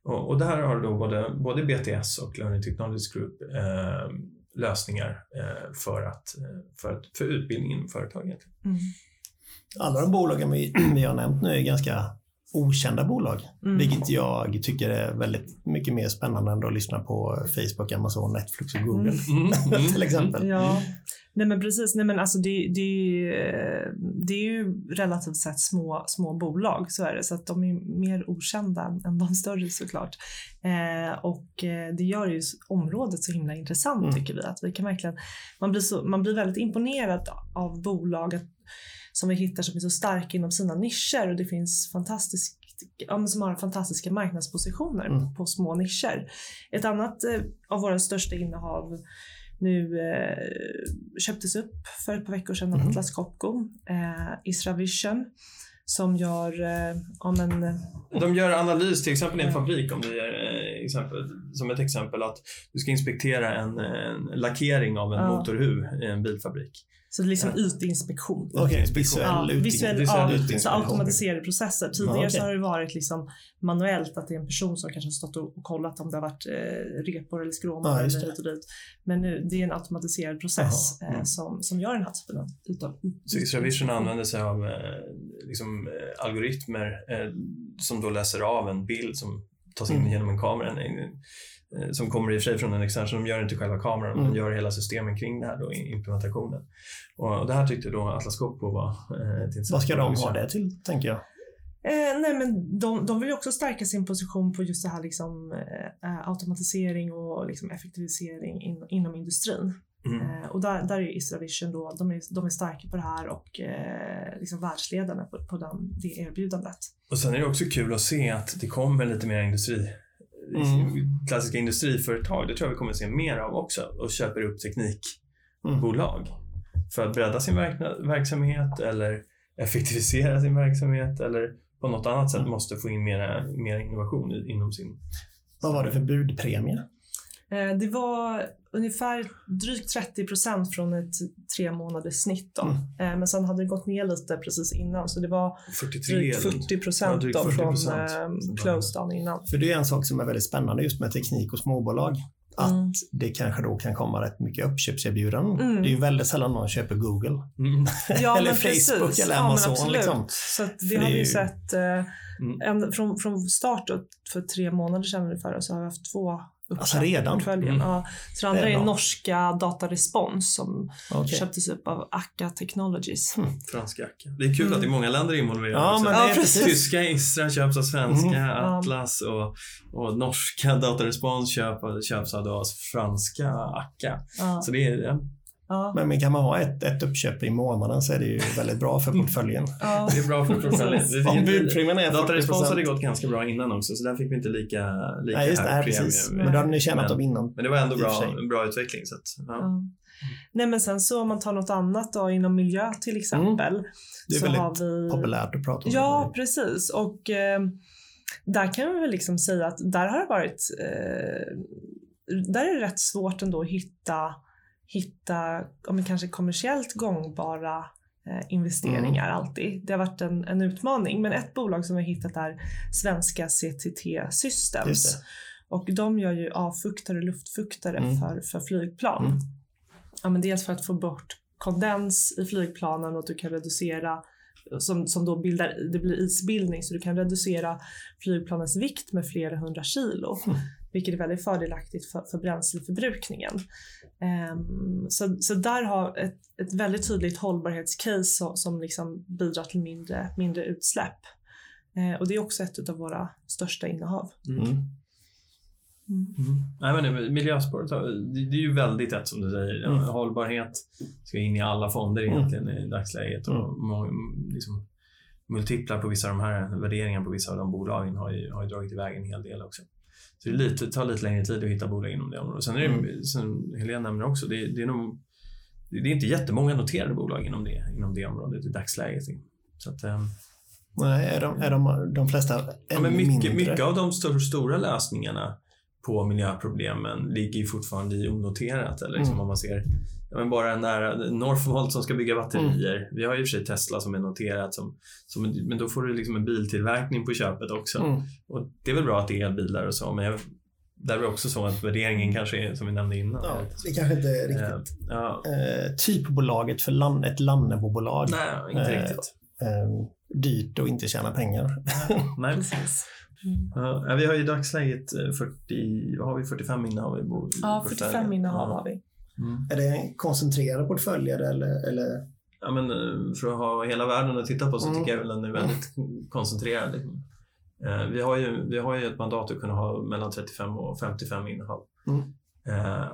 Och, och där har då både, både BTS och Learning Technologies Group eh, lösningar eh, för, att, eh, för, att, för utbildning inom företag. egentligen. Mm. Alla de bolagen vi, vi har nämnt nu är ganska okända bolag. Mm. Vilket jag tycker är väldigt mycket mer spännande än att lyssna på Facebook, Amazon, Netflix och Google. Mm. Mm, mm, till exempel. Ja, Nej men precis, nej men alltså det, det, är ju, det är ju relativt sett små, små bolag, så är det. Så att de är mer okända än de större såklart. Eh, och eh, det gör ju området så himla intressant Mm. tycker vi. Att vi kan verkligen, man, blir så, man blir väldigt imponerad av bolag att, som vi hittar som är så starka inom sina nischer och det finns fantastiskt som har fantastiska marknadspositioner Mm. på små nischer. Ett annat eh, av våra största innehav nu eh, köptes upp för ett par veckor sedan av Mhm. Atlas Copco, eh, Isravision, som gör, eh, ja men, eh, De gör analys till exempel i en fabrik, om det är eh, exempel, som ett exempel att du ska inspektera en, en lackering av en Ja. motorhuv i en bilfabrik. Så det är liksom ytinspektion. Okej, visuell Ja, visuell, visuell ja, så automatiserade processer. Tidigare Ja, okej. så har det varit liksom manuellt att det är en person som kanske har stått och kollat om det har varit eh, repor eller skråmar Ja, eller det. hit och dit. Men nu, det är en automatiserad process eh, mm. som, som gör den här typen av utav Så Extravision använder sig av eh, liksom, eh, algoritmer eh, som då läser av en bild som tas in Mm. genom en kamera. En, en, som kommer i och för sig från en extern, så de gör inte själva kameran, Mm. men gör hela systemen kring det här då, i implementationen. Och, och det här tyckte då Atlas Copco var eh, ett intressant Vad ska de ha det till, tänker jag? Eh, nej men de, de vill ju också stärka sin position på just det här liksom, eh, automatisering och liksom, effektivisering in, inom industrin. Mm. Eh, och där, där är Isravision då, de är, de är starka på det här och eh, liksom världsledarna på, på den, det erbjudandet. Och sen är det också kul att se att det kommer lite mer industri. Mm. Klassiska industriföretag, det tror jag vi kommer att se mer av också och köper upp teknikbolag för att bredda sin verk- verksamhet eller effektivisera sin verksamhet eller på något annat sätt Mm. måste få in mer, mer innovation inom sin... Vad var det för budpremie? Eh, det var ungefär drygt 30 procent från ett tre månaders snitt. Då. Mm. Eh, men sen hade det gått ner lite precis innan så det var 43 drygt eller- 40 Ja, procent 40%. från eh, close dagen innan. För det är en sak som är väldigt spännande just med teknik och småbolag. Att Mm. det kanske då kan komma rätt mycket uppköpserbjudanden. Mm. Det är ju väldigt sällan någon köper Google. Mm. Ja, Eller Facebook precis. eller Ja, men Amazon, liksom. Så att det har det är vi ju- sett eh, Mm. från, från start då, för tre månader sedan ungefär så har vi haft två Alltså redan? portföljen. Mm. Ja. Så det andra är norska Datarespons som Okej. köptes upp av Akka Technologies. Franska jacka. Det är kul att det är många länder involverade Ja, men Ja, precis. Tyska Istra köps av svenska Mm. Atlas och, och norska Datarespons köp, köps av då franska Akka. Ja. Så det är, ja. Men kan man ha ett, ett uppköp i månaden så är det ju väldigt bra för portföljen. Ja. det är bra för portföljen. Om budpremien är 40 Datarespons hade gått ganska bra innan också, så där fick vi inte lika, lika Nej, just det. premie. precis. Men då hade ni tjänat Men- dem innan. Men det var ändå bra, bra utveckling. Så att, ja. Ja. Nej men sen så om man tar något annat då inom miljö till exempel. Mm. Det är så väldigt har vi... Populärt att prata om. Ja, precis. Och eh, där kan vi väl liksom säga att där har det varit, eh, där är det rätt svårt ändå att hitta, hitta om kanske kommersiellt gångbara eh, investeringar alltid. Det har varit en, en utmaning. Men ett bolag som vi har hittat är svenska CTT Systems. Och de gör ju avfuktare och luftfuktare Mm. för, för flygplan. Mm. Ja, men dels för att få bort kondens i flygplanen och att du kan reducera som, som då bildar, det blir isbildning så du kan reducera flygplanens vikt med flera hundra kilo. Mm. Vilket är väldigt fördelaktigt för, för bränsleförbrukningen. Ehm, så, så där har ett, ett väldigt tydligt hållbarhetscase som, som liksom bidrar till mindre, mindre utsläpp. Eh, och det är också ett av våra största innehav. Mm. Mm. Mm. Nej, men det- miljöspåret, det, det är ju väldigt rätt som du säger. Mm. Hållbarhet ska in i alla fonder Mm. egentligen i dagsläget. Och Mm. må, liksom, multiplar på vissa av de här värderingarna på vissa av de bolagen har ju, har ju dragit iväg en hel del också. Så det, lite, tar lite längre tid att hitta bolag inom det området. Sen är det, Mm. som Helena nämner också, det, det är nog det är inte jättemånga noterade bolag inom det, inom det området i dagsläget. Så att, ehm, Nej, är de, är de, de flesta Ja, men mycket, mindre? mycket av de stor, stora lösningarna på miljöproblemen ligger fortfarande i onoterat. Eller liksom Mm. om man ser ja, men bara nära Northvolt som ska bygga batterier. Vi har ju i och för sig Tesla som är noterat, som, som, men då får du liksom en biltillverkning på köpet också. Mm. Och det är väl bra att det är elbilar och så, men jag, där är det också så att värderingen kanske är som vi nämnde innan. Ja, Det kanske inte är Eh, riktigt. ja, Eh, typbolaget för land, ett Lannebobolag. nej, inte Eh, riktigt. Eh, dyrt och inte tjäna pengar. Nej. Precis. Mm. Ja, vi har i dagsläget eh, 40, vad har vi 45 innehav i bo- Ja, portföljen. 45 innehav Ja. har vi. Mm. Är det en koncentrerad portfölj eller, eller? Ja, men, eh, för att ha hela världen att titta på så Mm. tycker jag väl den är väldigt koncentrerad. Eh, Vi har, ju, vi har ju ett mandat att kunna ha mellan 35 och 55 innehav Mm. eh,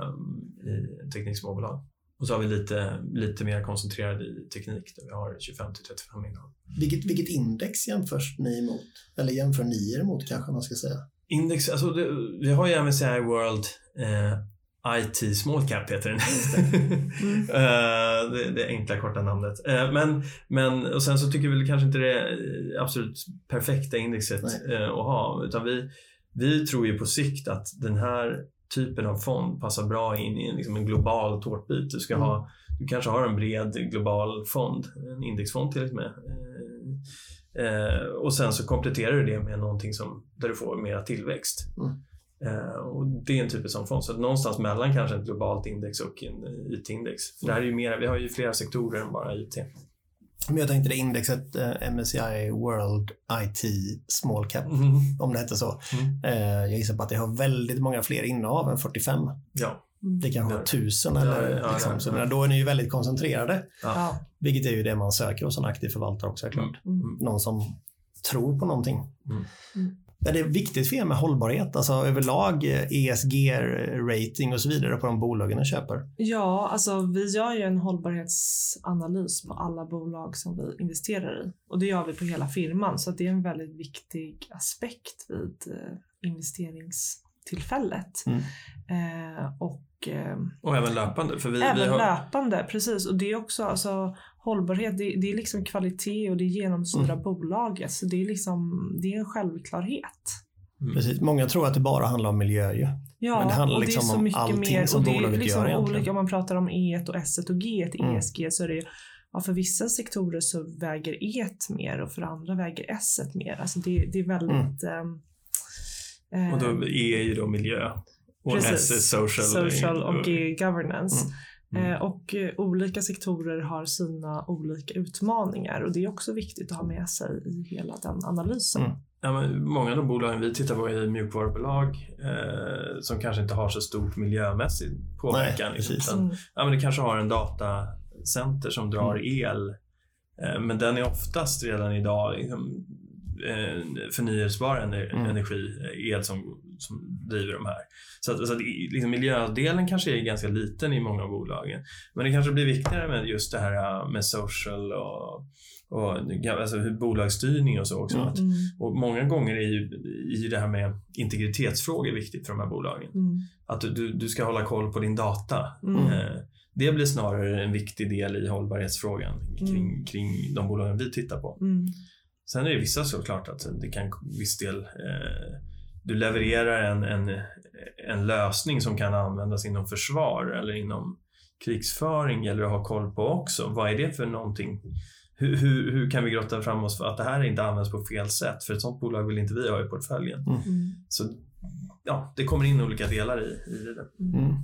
i tekniksmåbolag. Och så har vi lite, lite mer koncentrerad i teknik där vi har 25 till 35 innehav. Vilket, vilket index jämförs ni emot? Eller jämför ni er emot kanske man ska säga? Index, alltså det, vi har ju MSCI World eh, IT Small Cap heter den. Eh, det, det enkla korta namnet. Eh, men, men, och sen så tycker vi kanske inte det är absolut perfekta indexet Nej. eh, att ha. Utan vi, vi tror ju på sikt att den här typen av fond passar bra in i en, liksom en global tårtbit. Du, ska Mm. ha, du kanske har en bred global fond, en indexfond till och med. Eh, eh, och sen så kompletterar du det med någonting som, där du får mera tillväxt. Mm. Eh, och det är en typ av fond. Så någonstans mellan kanske ett globalt index och en eh, IT-index. För det här är ju mer, vi har ju flera sektorer än bara IT. Men jag tänkte det indexet eh, MSCI World IT Small Cap, Mm. om det hette så. Mm. Eh, jag gissar på att det har väldigt många fler innehav än 45. Ja. Det kanske Ja. har tusen Ja, eller ja, liksom. ja, Så ja. men då är ni ju väldigt koncentrerade. Ja. Vilket är ju det man söker hos en aktiv förvaltare också såklart. Mm. Någon som tror på någonting. Mm det Är det viktigt för er med hållbarhet? Alltså överlag eh, ESG-rating och så vidare på de bolagen ni köper? Ja, alltså vi gör ju en hållbarhetsanalys på alla bolag som vi investerar i. Och det gör vi på hela firman, så det är en väldigt viktig aspekt vid eh, investerings investeringstillfället. Mm. Eh, och eh, Och även löpande. För vi, vi även har, löpande, precis. Och det är också alltså, hållbarhet, det, det är liksom kvalitet och det genomsyrar Mm. bolaget. Så det är liksom, det är en självklarhet. Mm. Precis. Många tror att det bara handlar om miljö ju. Ja, Men det handlar och det liksom är så om mycket allting mer. som och det är bolaget liksom gör egentligen. olika, om man pratar om E1 och S1 och G1 Mm. ESG så är det ja, för vissa sektorer så väger E1 mer och för andra väger S1 mer. Alltså det, det är väldigt... ehm, eh, Och då E är ju då miljö. Och Precis. S är social. social och G governance. Mm. Eh, och eh, olika sektorer har sina olika utmaningar och det är också viktigt att ha med sig i hela den analysen. Mm. Ja, men många av de bolagen vi tittar på är mjukvarubolag eh, som kanske inte har så stort miljömässig påverkan. Nej, liksom, precis. utan, Mm. ja, men det kanske har en datacenter som drar el. Eh, men den är oftast redan idag liksom, förnyelsebar ener- Mm. energi, eh, el som, som driver de här. Så, att, så att liksom, miljödelen kanske är ganska liten i många av bolagen. Men det kanske blir viktigare med just det här eh, med social och, och alltså, bolagsstyrning och så också. Mm. Att, Mm. och många gånger är ju, är ju det här med integritetsfrågor viktigt för de här bolagen. Mm. Att du, du, du ska hålla koll på din data. Mm. Eh, det blir snarare en viktig del i hållbarhetsfrågan kring, Mm. kring de bolagen vi tittar på. Mm. Sen är det vissa såklart att det kan viss del eh, du levererar en, en, en lösning som kan användas inom försvar eller inom krigsföring gäller att ha koll på också. Vad är det för någonting? Hur, hur, hur kan vi grotta fram oss för att det här inte används på fel sätt? För ett sånt bolag vill inte vi ha i portföljen. Mm. Så ja, det kommer in olika delar i, i det. Mm.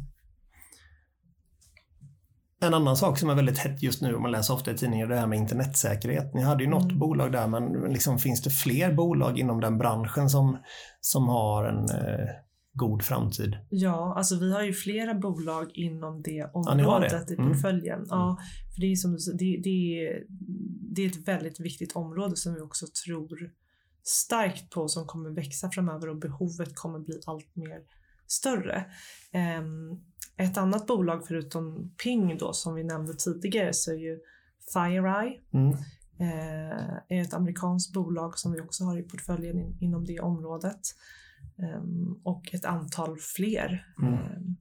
En annan sak som är väldigt hett just nu, om man läser ofta i tidningar, det här med internetsäkerhet. Ni hade ju något Mm. bolag där, men liksom, finns det fler bolag inom den branschen som, som har en eh, god framtid? Ja, alltså vi har ju flera bolag inom det området det? i Mm. portföljen. Ja, för det är som det, det, är- det är ett väldigt viktigt område som vi också tror starkt på som kommer växa framöver och behovet kommer bli allt mer större. Ehm, ett annat bolag förutom Ping då som vi nämnde tidigare så är ju FireEye Mm. eh, är ett amerikanskt bolag som vi också har i portföljen in, inom det området. Ehm, och ett antal fler. Mm. Ehm,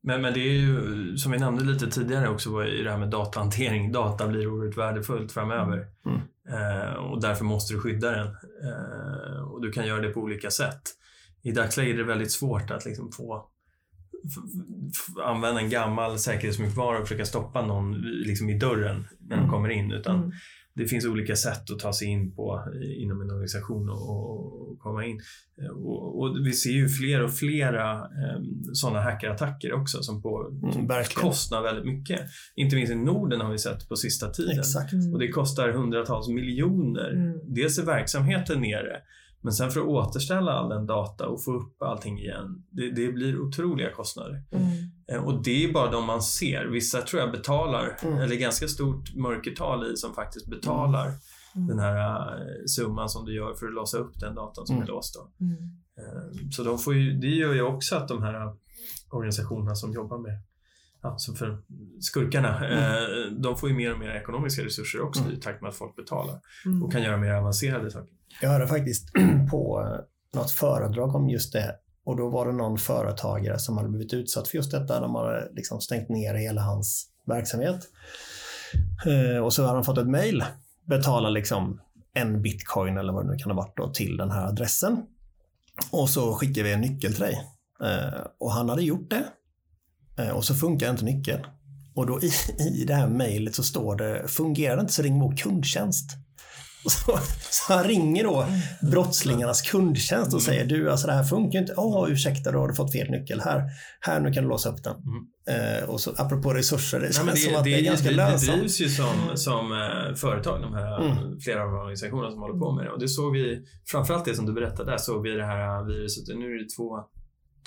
Men, men det är ju, som vi nämnde lite tidigare också, var ju det här med datahantering. Data blir oerhört värdefullt framöver. Mm. Eh, och därför måste du skydda den. Eh, och du kan göra det på olika sätt. I dagsläget är det väldigt svårt att liksom få använda en gammal säkerhetsmjukvara och försöka stoppa någon liksom i dörren när de Mm. kommer in. Utan mm. det finns olika sätt att ta sig in på i- inom en organisation och, och komma in. Eh, Och, och vi ser ju fler och flera eh, sådana hackerattacker också som, på, Mm, som kostar väldigt mycket. Inte minst i Norden har vi sett på sista tiden. Exakt. Och det kostar hundratals miljoner. Mm. Dels är verksamheten nere, men sen för att återställa all den data och få upp allting igen, det, det blir otroliga kostnader. Mm. Eh, Och det är bara de man ser. Vissa tror jag betalar, Mm. eller ganska stort mörkertal i som faktiskt betalar Mm. den här eh, summan som du gör för att låsa upp den datorn som Mm. är låst. Då. Mm. Eh, Så de får ju, det gör ju också att de här organisationerna som jobbar med ja, som för skurkarna, eh, de får ju mer och mer ekonomiska resurser också Mm. i takt med att folk betalar Mm. och kan göra mer avancerade saker. Jag hörde faktiskt på eh, något föredrag om just det och då var det någon företagare som hade blivit utsatt för just detta. De hade liksom stängt ner hela hans verksamhet. Eh, Och så hade han fått ett mejl. Betala liksom en bitcoin eller vad det nu kan ha varit då, till den här adressen. Och så skickar vi en nyckel till dig. Och han hade gjort det. Eh, Och så funkar inte nyckeln. Och då i, i det här mejlet så står det, fungerar det inte så ring vår kundtjänst. Så, så han ringer då brottslingarnas kundtjänst och säger du, alltså det här funkar ju inte. Åh, ursäkta, då har du fått fel nyckel. Här, här nu kan du låsa upp den. Mm. Eh, och så apropå resurser, det Nej, känns men som att det, är ganska det, det lönsamt. drivs ju som, som eh, företag, de här, Mm. flera av organisationerna som håller på med det. Och det såg vi, framförallt det som du berättade där, såg vi det här viruset, nu är det två,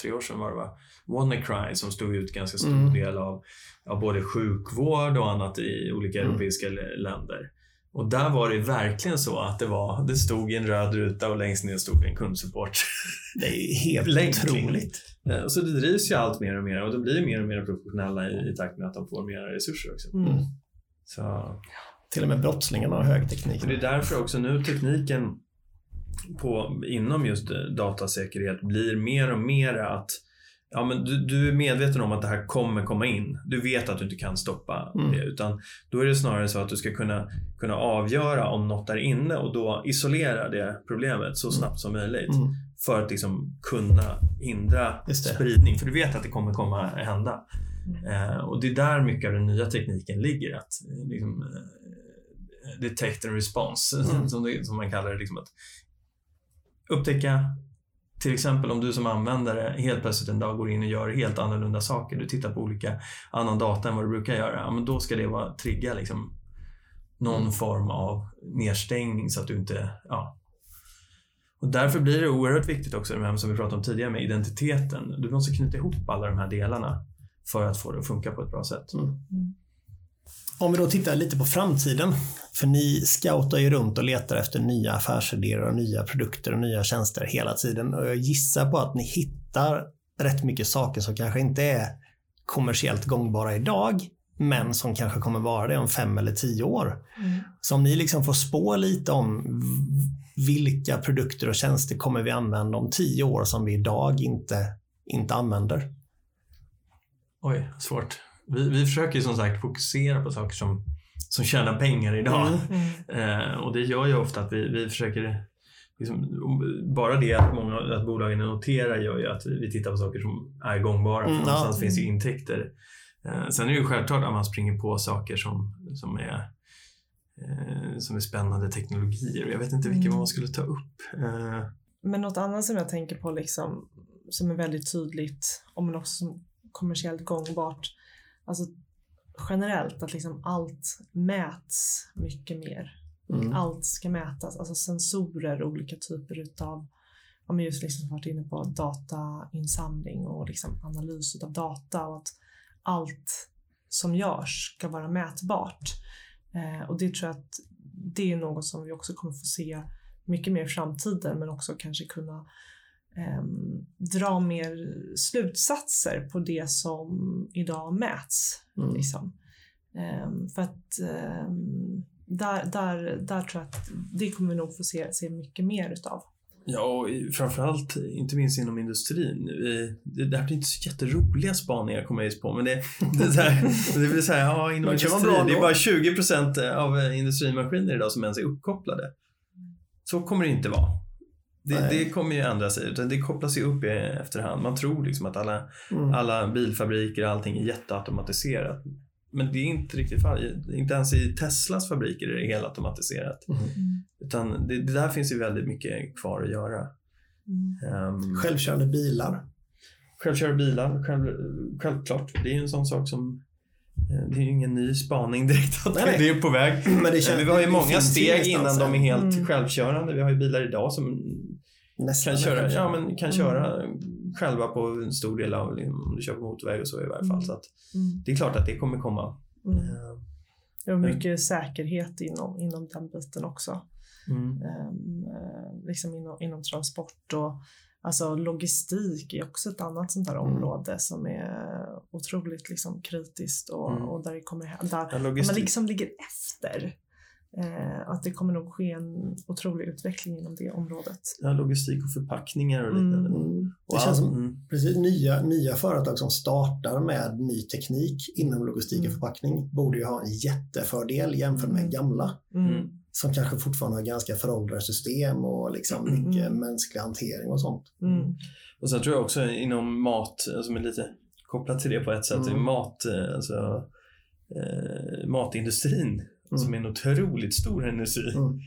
tre år sedan var det va? WannaCry som stod ut ganska stor Mm. del av, av både sjukvård och annat i olika Mm. europeiska länder. Och där var det verkligen så att det var, det stod en röd ruta och längst ner stod en kundsupport. Det är helt otroligt. Eh, Så det drivs ju allt mer och mer och de blir mer och mer professionella i, i takt med att de får mer resurser också. Mm. Så Till och med brottslingarna har hög teknik. Det är därför också nu tekniken på, inom just eh, datasäkerhet blir mer och mer att ja, men du, du är medveten om att det här kommer komma in. Du vet att du inte kan stoppa Mm. det. Utan då är det snarare så att du ska kunna, kunna avgöra om något är inne och då isolera det problemet så snabbt som möjligt. Mm. För att liksom kunna hindra spridning. För du vet att det kommer komma hända. Mm. Eh, och det är där mycket av den nya tekniken ligger. Att eh, liksom, eh, detect and response, Mm. som, det, som man kallar det. Liksom att upptäcka, till exempel om du som användare helt plötsligt en dag går in och gör helt annorlunda saker. Du tittar på olika annan data än vad du brukar göra. Ja, men då ska det vara trigga liksom, någon Mm. form av nedstängning så att du inte... Ja. Och därför blir det oerhört viktigt också, det här som vi pratade om tidigare med identiteten. Du måste knyta ihop alla de här delarna för att få det att funka på ett bra sätt. Mm. Om vi då tittar lite på framtiden, för ni scoutar ju runt och letar efter nya affärsidéer och nya produkter och nya tjänster hela tiden. Och jag gissar på att ni hittar rätt mycket saker som kanske inte är kommersiellt gångbara idag, men som kanske kommer vara det om fem eller tio år. Mm. Så om ni liksom får spå lite om vilka produkter och tjänster kommer vi använda om tio år som vi idag inte, inte använder? Oj, svårt. Vi, vi försöker ju som sagt fokusera på saker som, som tjänar pengar idag. Mm. Mm. Eh, och det gör ju ofta att vi, vi försöker Liksom, bara det att, många, att bolagen noterar gör ju att vi, vi tittar på saker som är gångbara. För Mm, ja. någonstans finns ju intäkter. Eh, sen är det ju självklart att man springer på saker som, som, är, eh, som är spännande teknologier. Jag vet inte vilka Mm. man skulle ta upp. Eh, Men något annat som jag tänker på liksom, som är väldigt tydligt, om men också som kommersiellt gångbart, alltså generellt att liksom allt mäts mycket mer. Mm. Allt ska mätas, alltså sensorer, olika typer utav, ja men just liksom varit inne på datainsamling och liksom analys utav data och att allt som görs ska vara mätbart. Eh, och det tror jag att det är något som vi också kommer få se mycket mer i framtiden men också kanske kunna ehm, dra mer slutsatser på det som idag mäts. Mm. Liksom. Ehm, för att ehm, där, där, där tror jag att det kommer vi nog få se, se mycket mer utav. Ja, och framförallt inte minst inom industrin. Vi, det, det här blir inte så jätteroliga spaningar kommer jag just på, men det, det, är så här, det blir så här, ja, inom industrin, det är bara 20 procent av eh, industrimaskiner idag som ens är uppkopplade. Så kommer det inte vara. Det, det kommer ju ändra sig, utan det kopplas ju upp i efterhand. Man tror liksom att alla, Mm. alla bilfabriker och allting är jätteautomatiserat. Men det är inte riktigt fallet. Inte ens i Teslas fabriker är det helautomatiserat. Mm. Utan det, det där finns ju väldigt mycket kvar att göra. Mm. Ehm, Självkörande bilar. Självkörande bilar, själv, självklart. Det är ju en sån sak som det är ju ingen ny spaning direkt att Nej, det är på väg. Men det känns- vi har ju det många steg innan de är helt Mm. självkörande. Vi har ju bilar idag som Nästan kan köra, ja, men kan Mm. köra själva på en stor del av, liksom, om du kör på motorväg och så i varje fall. Mm. Så att Mm. det är klart att det kommer komma. Mm. Eh, Och mycket säkerhet inom, inom den biten också. Mm. Eh, liksom inom, inom transport och alltså logistik är också ett annat sånt här Mm. område som är otroligt liksom kritiskt och, Mm. och där, det kommer, där Ja, man liksom ligger efter. Eh, att det kommer nog ske en otrolig utveckling inom det området. Ja, logistik och förpackningar och liknande. Mm. Och Det känns som mm. precis, nya, nya företag som startar med ny teknik inom logistik och Mm. förpackning borde ju ha en jättefördel jämfört med Mm. gamla. Som kanske fortfarande har ganska föråldrade system och liksom Mm. mycket mänsklig hantering och sånt. Mm. Och sen tror jag också inom mat, som är lite kopplat till det på ett sätt, Mm. mat, eh, alltså, eh, matindustrin som är en otroligt stor industri. Mm.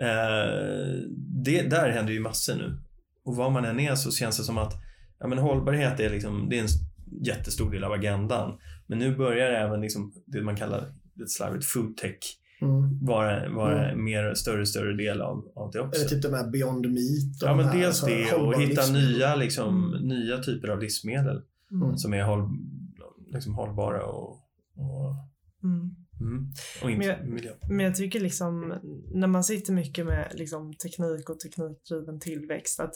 Eh, det, där händer ju massor nu. Och var man än är så känns det som att ja, men hållbarhet är, liksom, det är en jättestor del av agendan. Men nu börjar även liksom, det man kallar lite slarvigt foodtech Mm. vara, vara mer större och större del av, av det också. Eller typ de här Beyond Meat. och Ja, de men här, dels alltså, det och hitta livsmedel. nya, liksom, Mm. nya typer av livsmedel Mm. som är håll, liksom hållbara och, och, Mm. mm, och inte Men jag- miljö. Men jag tycker liksom när man sitter mycket med liksom, teknik och teknikdriven tillväxt att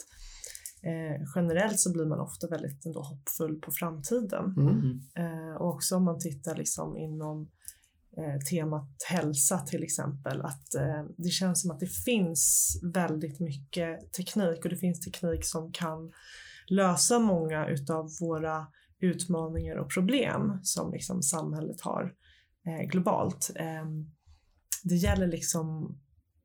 eh, generellt så blir man ofta väldigt ändå hoppfull på framtiden. Mm. Eh, och också om man tittar liksom inom eh, temat hälsa till exempel att eh, det känns som att det finns väldigt mycket teknik och det finns teknik som kan lösa många utav våra utmaningar och problem som liksom samhället har eh, globalt. Eh, det gäller liksom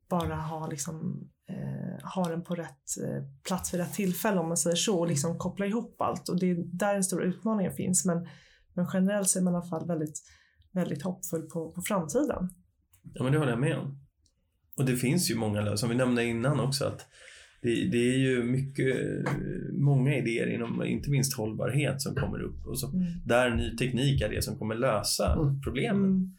bara ha, liksom, eh, ha den på rätt eh, plats vid rätt tillfälle om man säger så och liksom koppla ihop allt och det är där den stora utmaningen finns men, men generellt så är man i alla fall väldigt, väldigt hoppfull på, på framtiden. Ja, men det håller jag med om. Och det finns ju många som vi nämnde innan också, att det, det är ju mycket, många idéer inom inte minst hållbarhet som kommer upp och så, Mm. där ny teknik är det som kommer lösa Mm. problemen. Mm.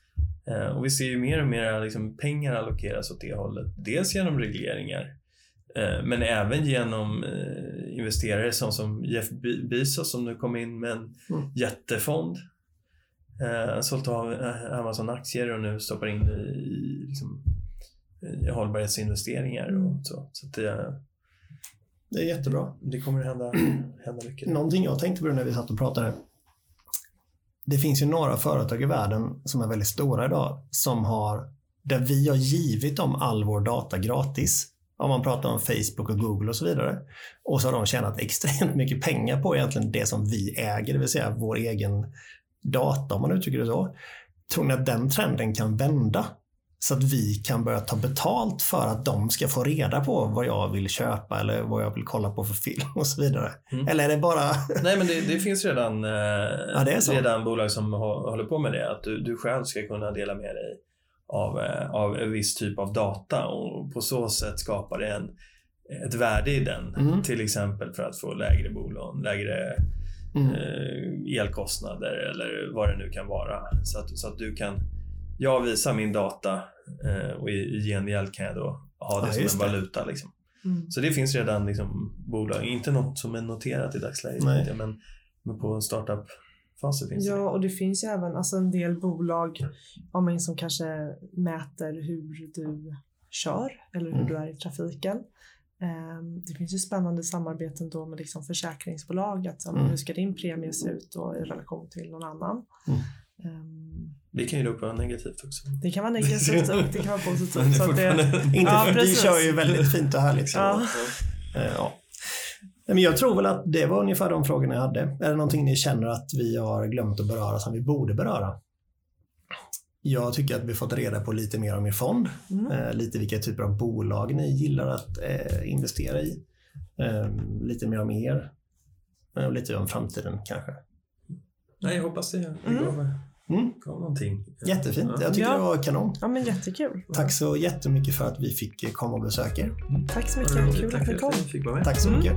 Eh, och vi ser ju mer och mer liksom, pengar allokeras åt det hållet. Dels genom regleringar, eh, men även genom eh, investerare som, som Jeff Be- Bezos som nu kom in med en Mm. jättefond. Eh, sålt av eh, Amazon-aktier och nu stoppar in i, liksom, i hållbarhetsinvesteringar Mm. och så. Så att det, Det är jättebra. det kommer hända, hända mycket. Någonting jag tänkte på när vi satt och pratade. Det finns ju några företag i världen som är väldigt stora idag som har, där vi har givit dem all vår data gratis. Om man pratar om Facebook och Google och så vidare. Och så har de tjänat extremt mycket pengar på egentligen det som vi äger, det vill säga vår egen data om man uttrycker det så. Tror ni att den trenden kan vända? Så att vi kan börja ta betalt för att de ska få reda på vad jag vill köpa eller vad jag vill kolla på för film och så vidare. Mm. Eller är det bara... Nej, men det, det finns redan, eh, det är så. redan bolag som håller på med det. Att du, du själv ska kunna dela med dig av, eh, av en viss typ av data och på så sätt skapar det en, ett värde i den. Mm. Till exempel för att få lägre bolån, lägre Mm. eh, elkostnader eller vad det nu kan vara. Så att, så att du kan, jag visar min data eh, och i, i gengäld kan jag då ha det Ja, som en valuta. Liksom. Mm. Så det finns redan liksom, bolag, inte något som är noterat i dagsläget, Nej. men, men på det. Ja, och det finns ju även alltså, en del bolag man som kanske mäter hur du kör eller hur Mm. du är i trafiken. Ehm, Det finns ju spännande samarbeten då med liksom försäkringsbolag. Att, men Mm. Hur ska din premie se ut då i relation till någon annan? Mm. Ehm, Det kan ju dock vara negativt också. Det kan vara negativt och det kan vara Men positivt. det är Så att det, Inte Ja, vi kör ju väldigt fint och härligt. Så, Ja. eh, ja. Men jag tror väl att det var ungefär de frågorna jag hade. Är det någonting ni känner att vi har glömt att beröra som vi borde beröra? Jag tycker att vi fått reda på lite mer om er fond. mm. Eh, lite vilka typer av bolag ni gillar att eh, investera i. Eh, lite mer om er. Eh, och lite om framtiden kanske. Nej, jag hoppas det, Mm. gav, Mm. gav någonting. Jättefint. Ja. Jag tycker Ja. det var kanon. Ja, men jättekul. Tack så jättemycket för att vi fick komma och besöka er. Tack så mycket. Kul Tack att ni kom. Tack så Mm. mycket.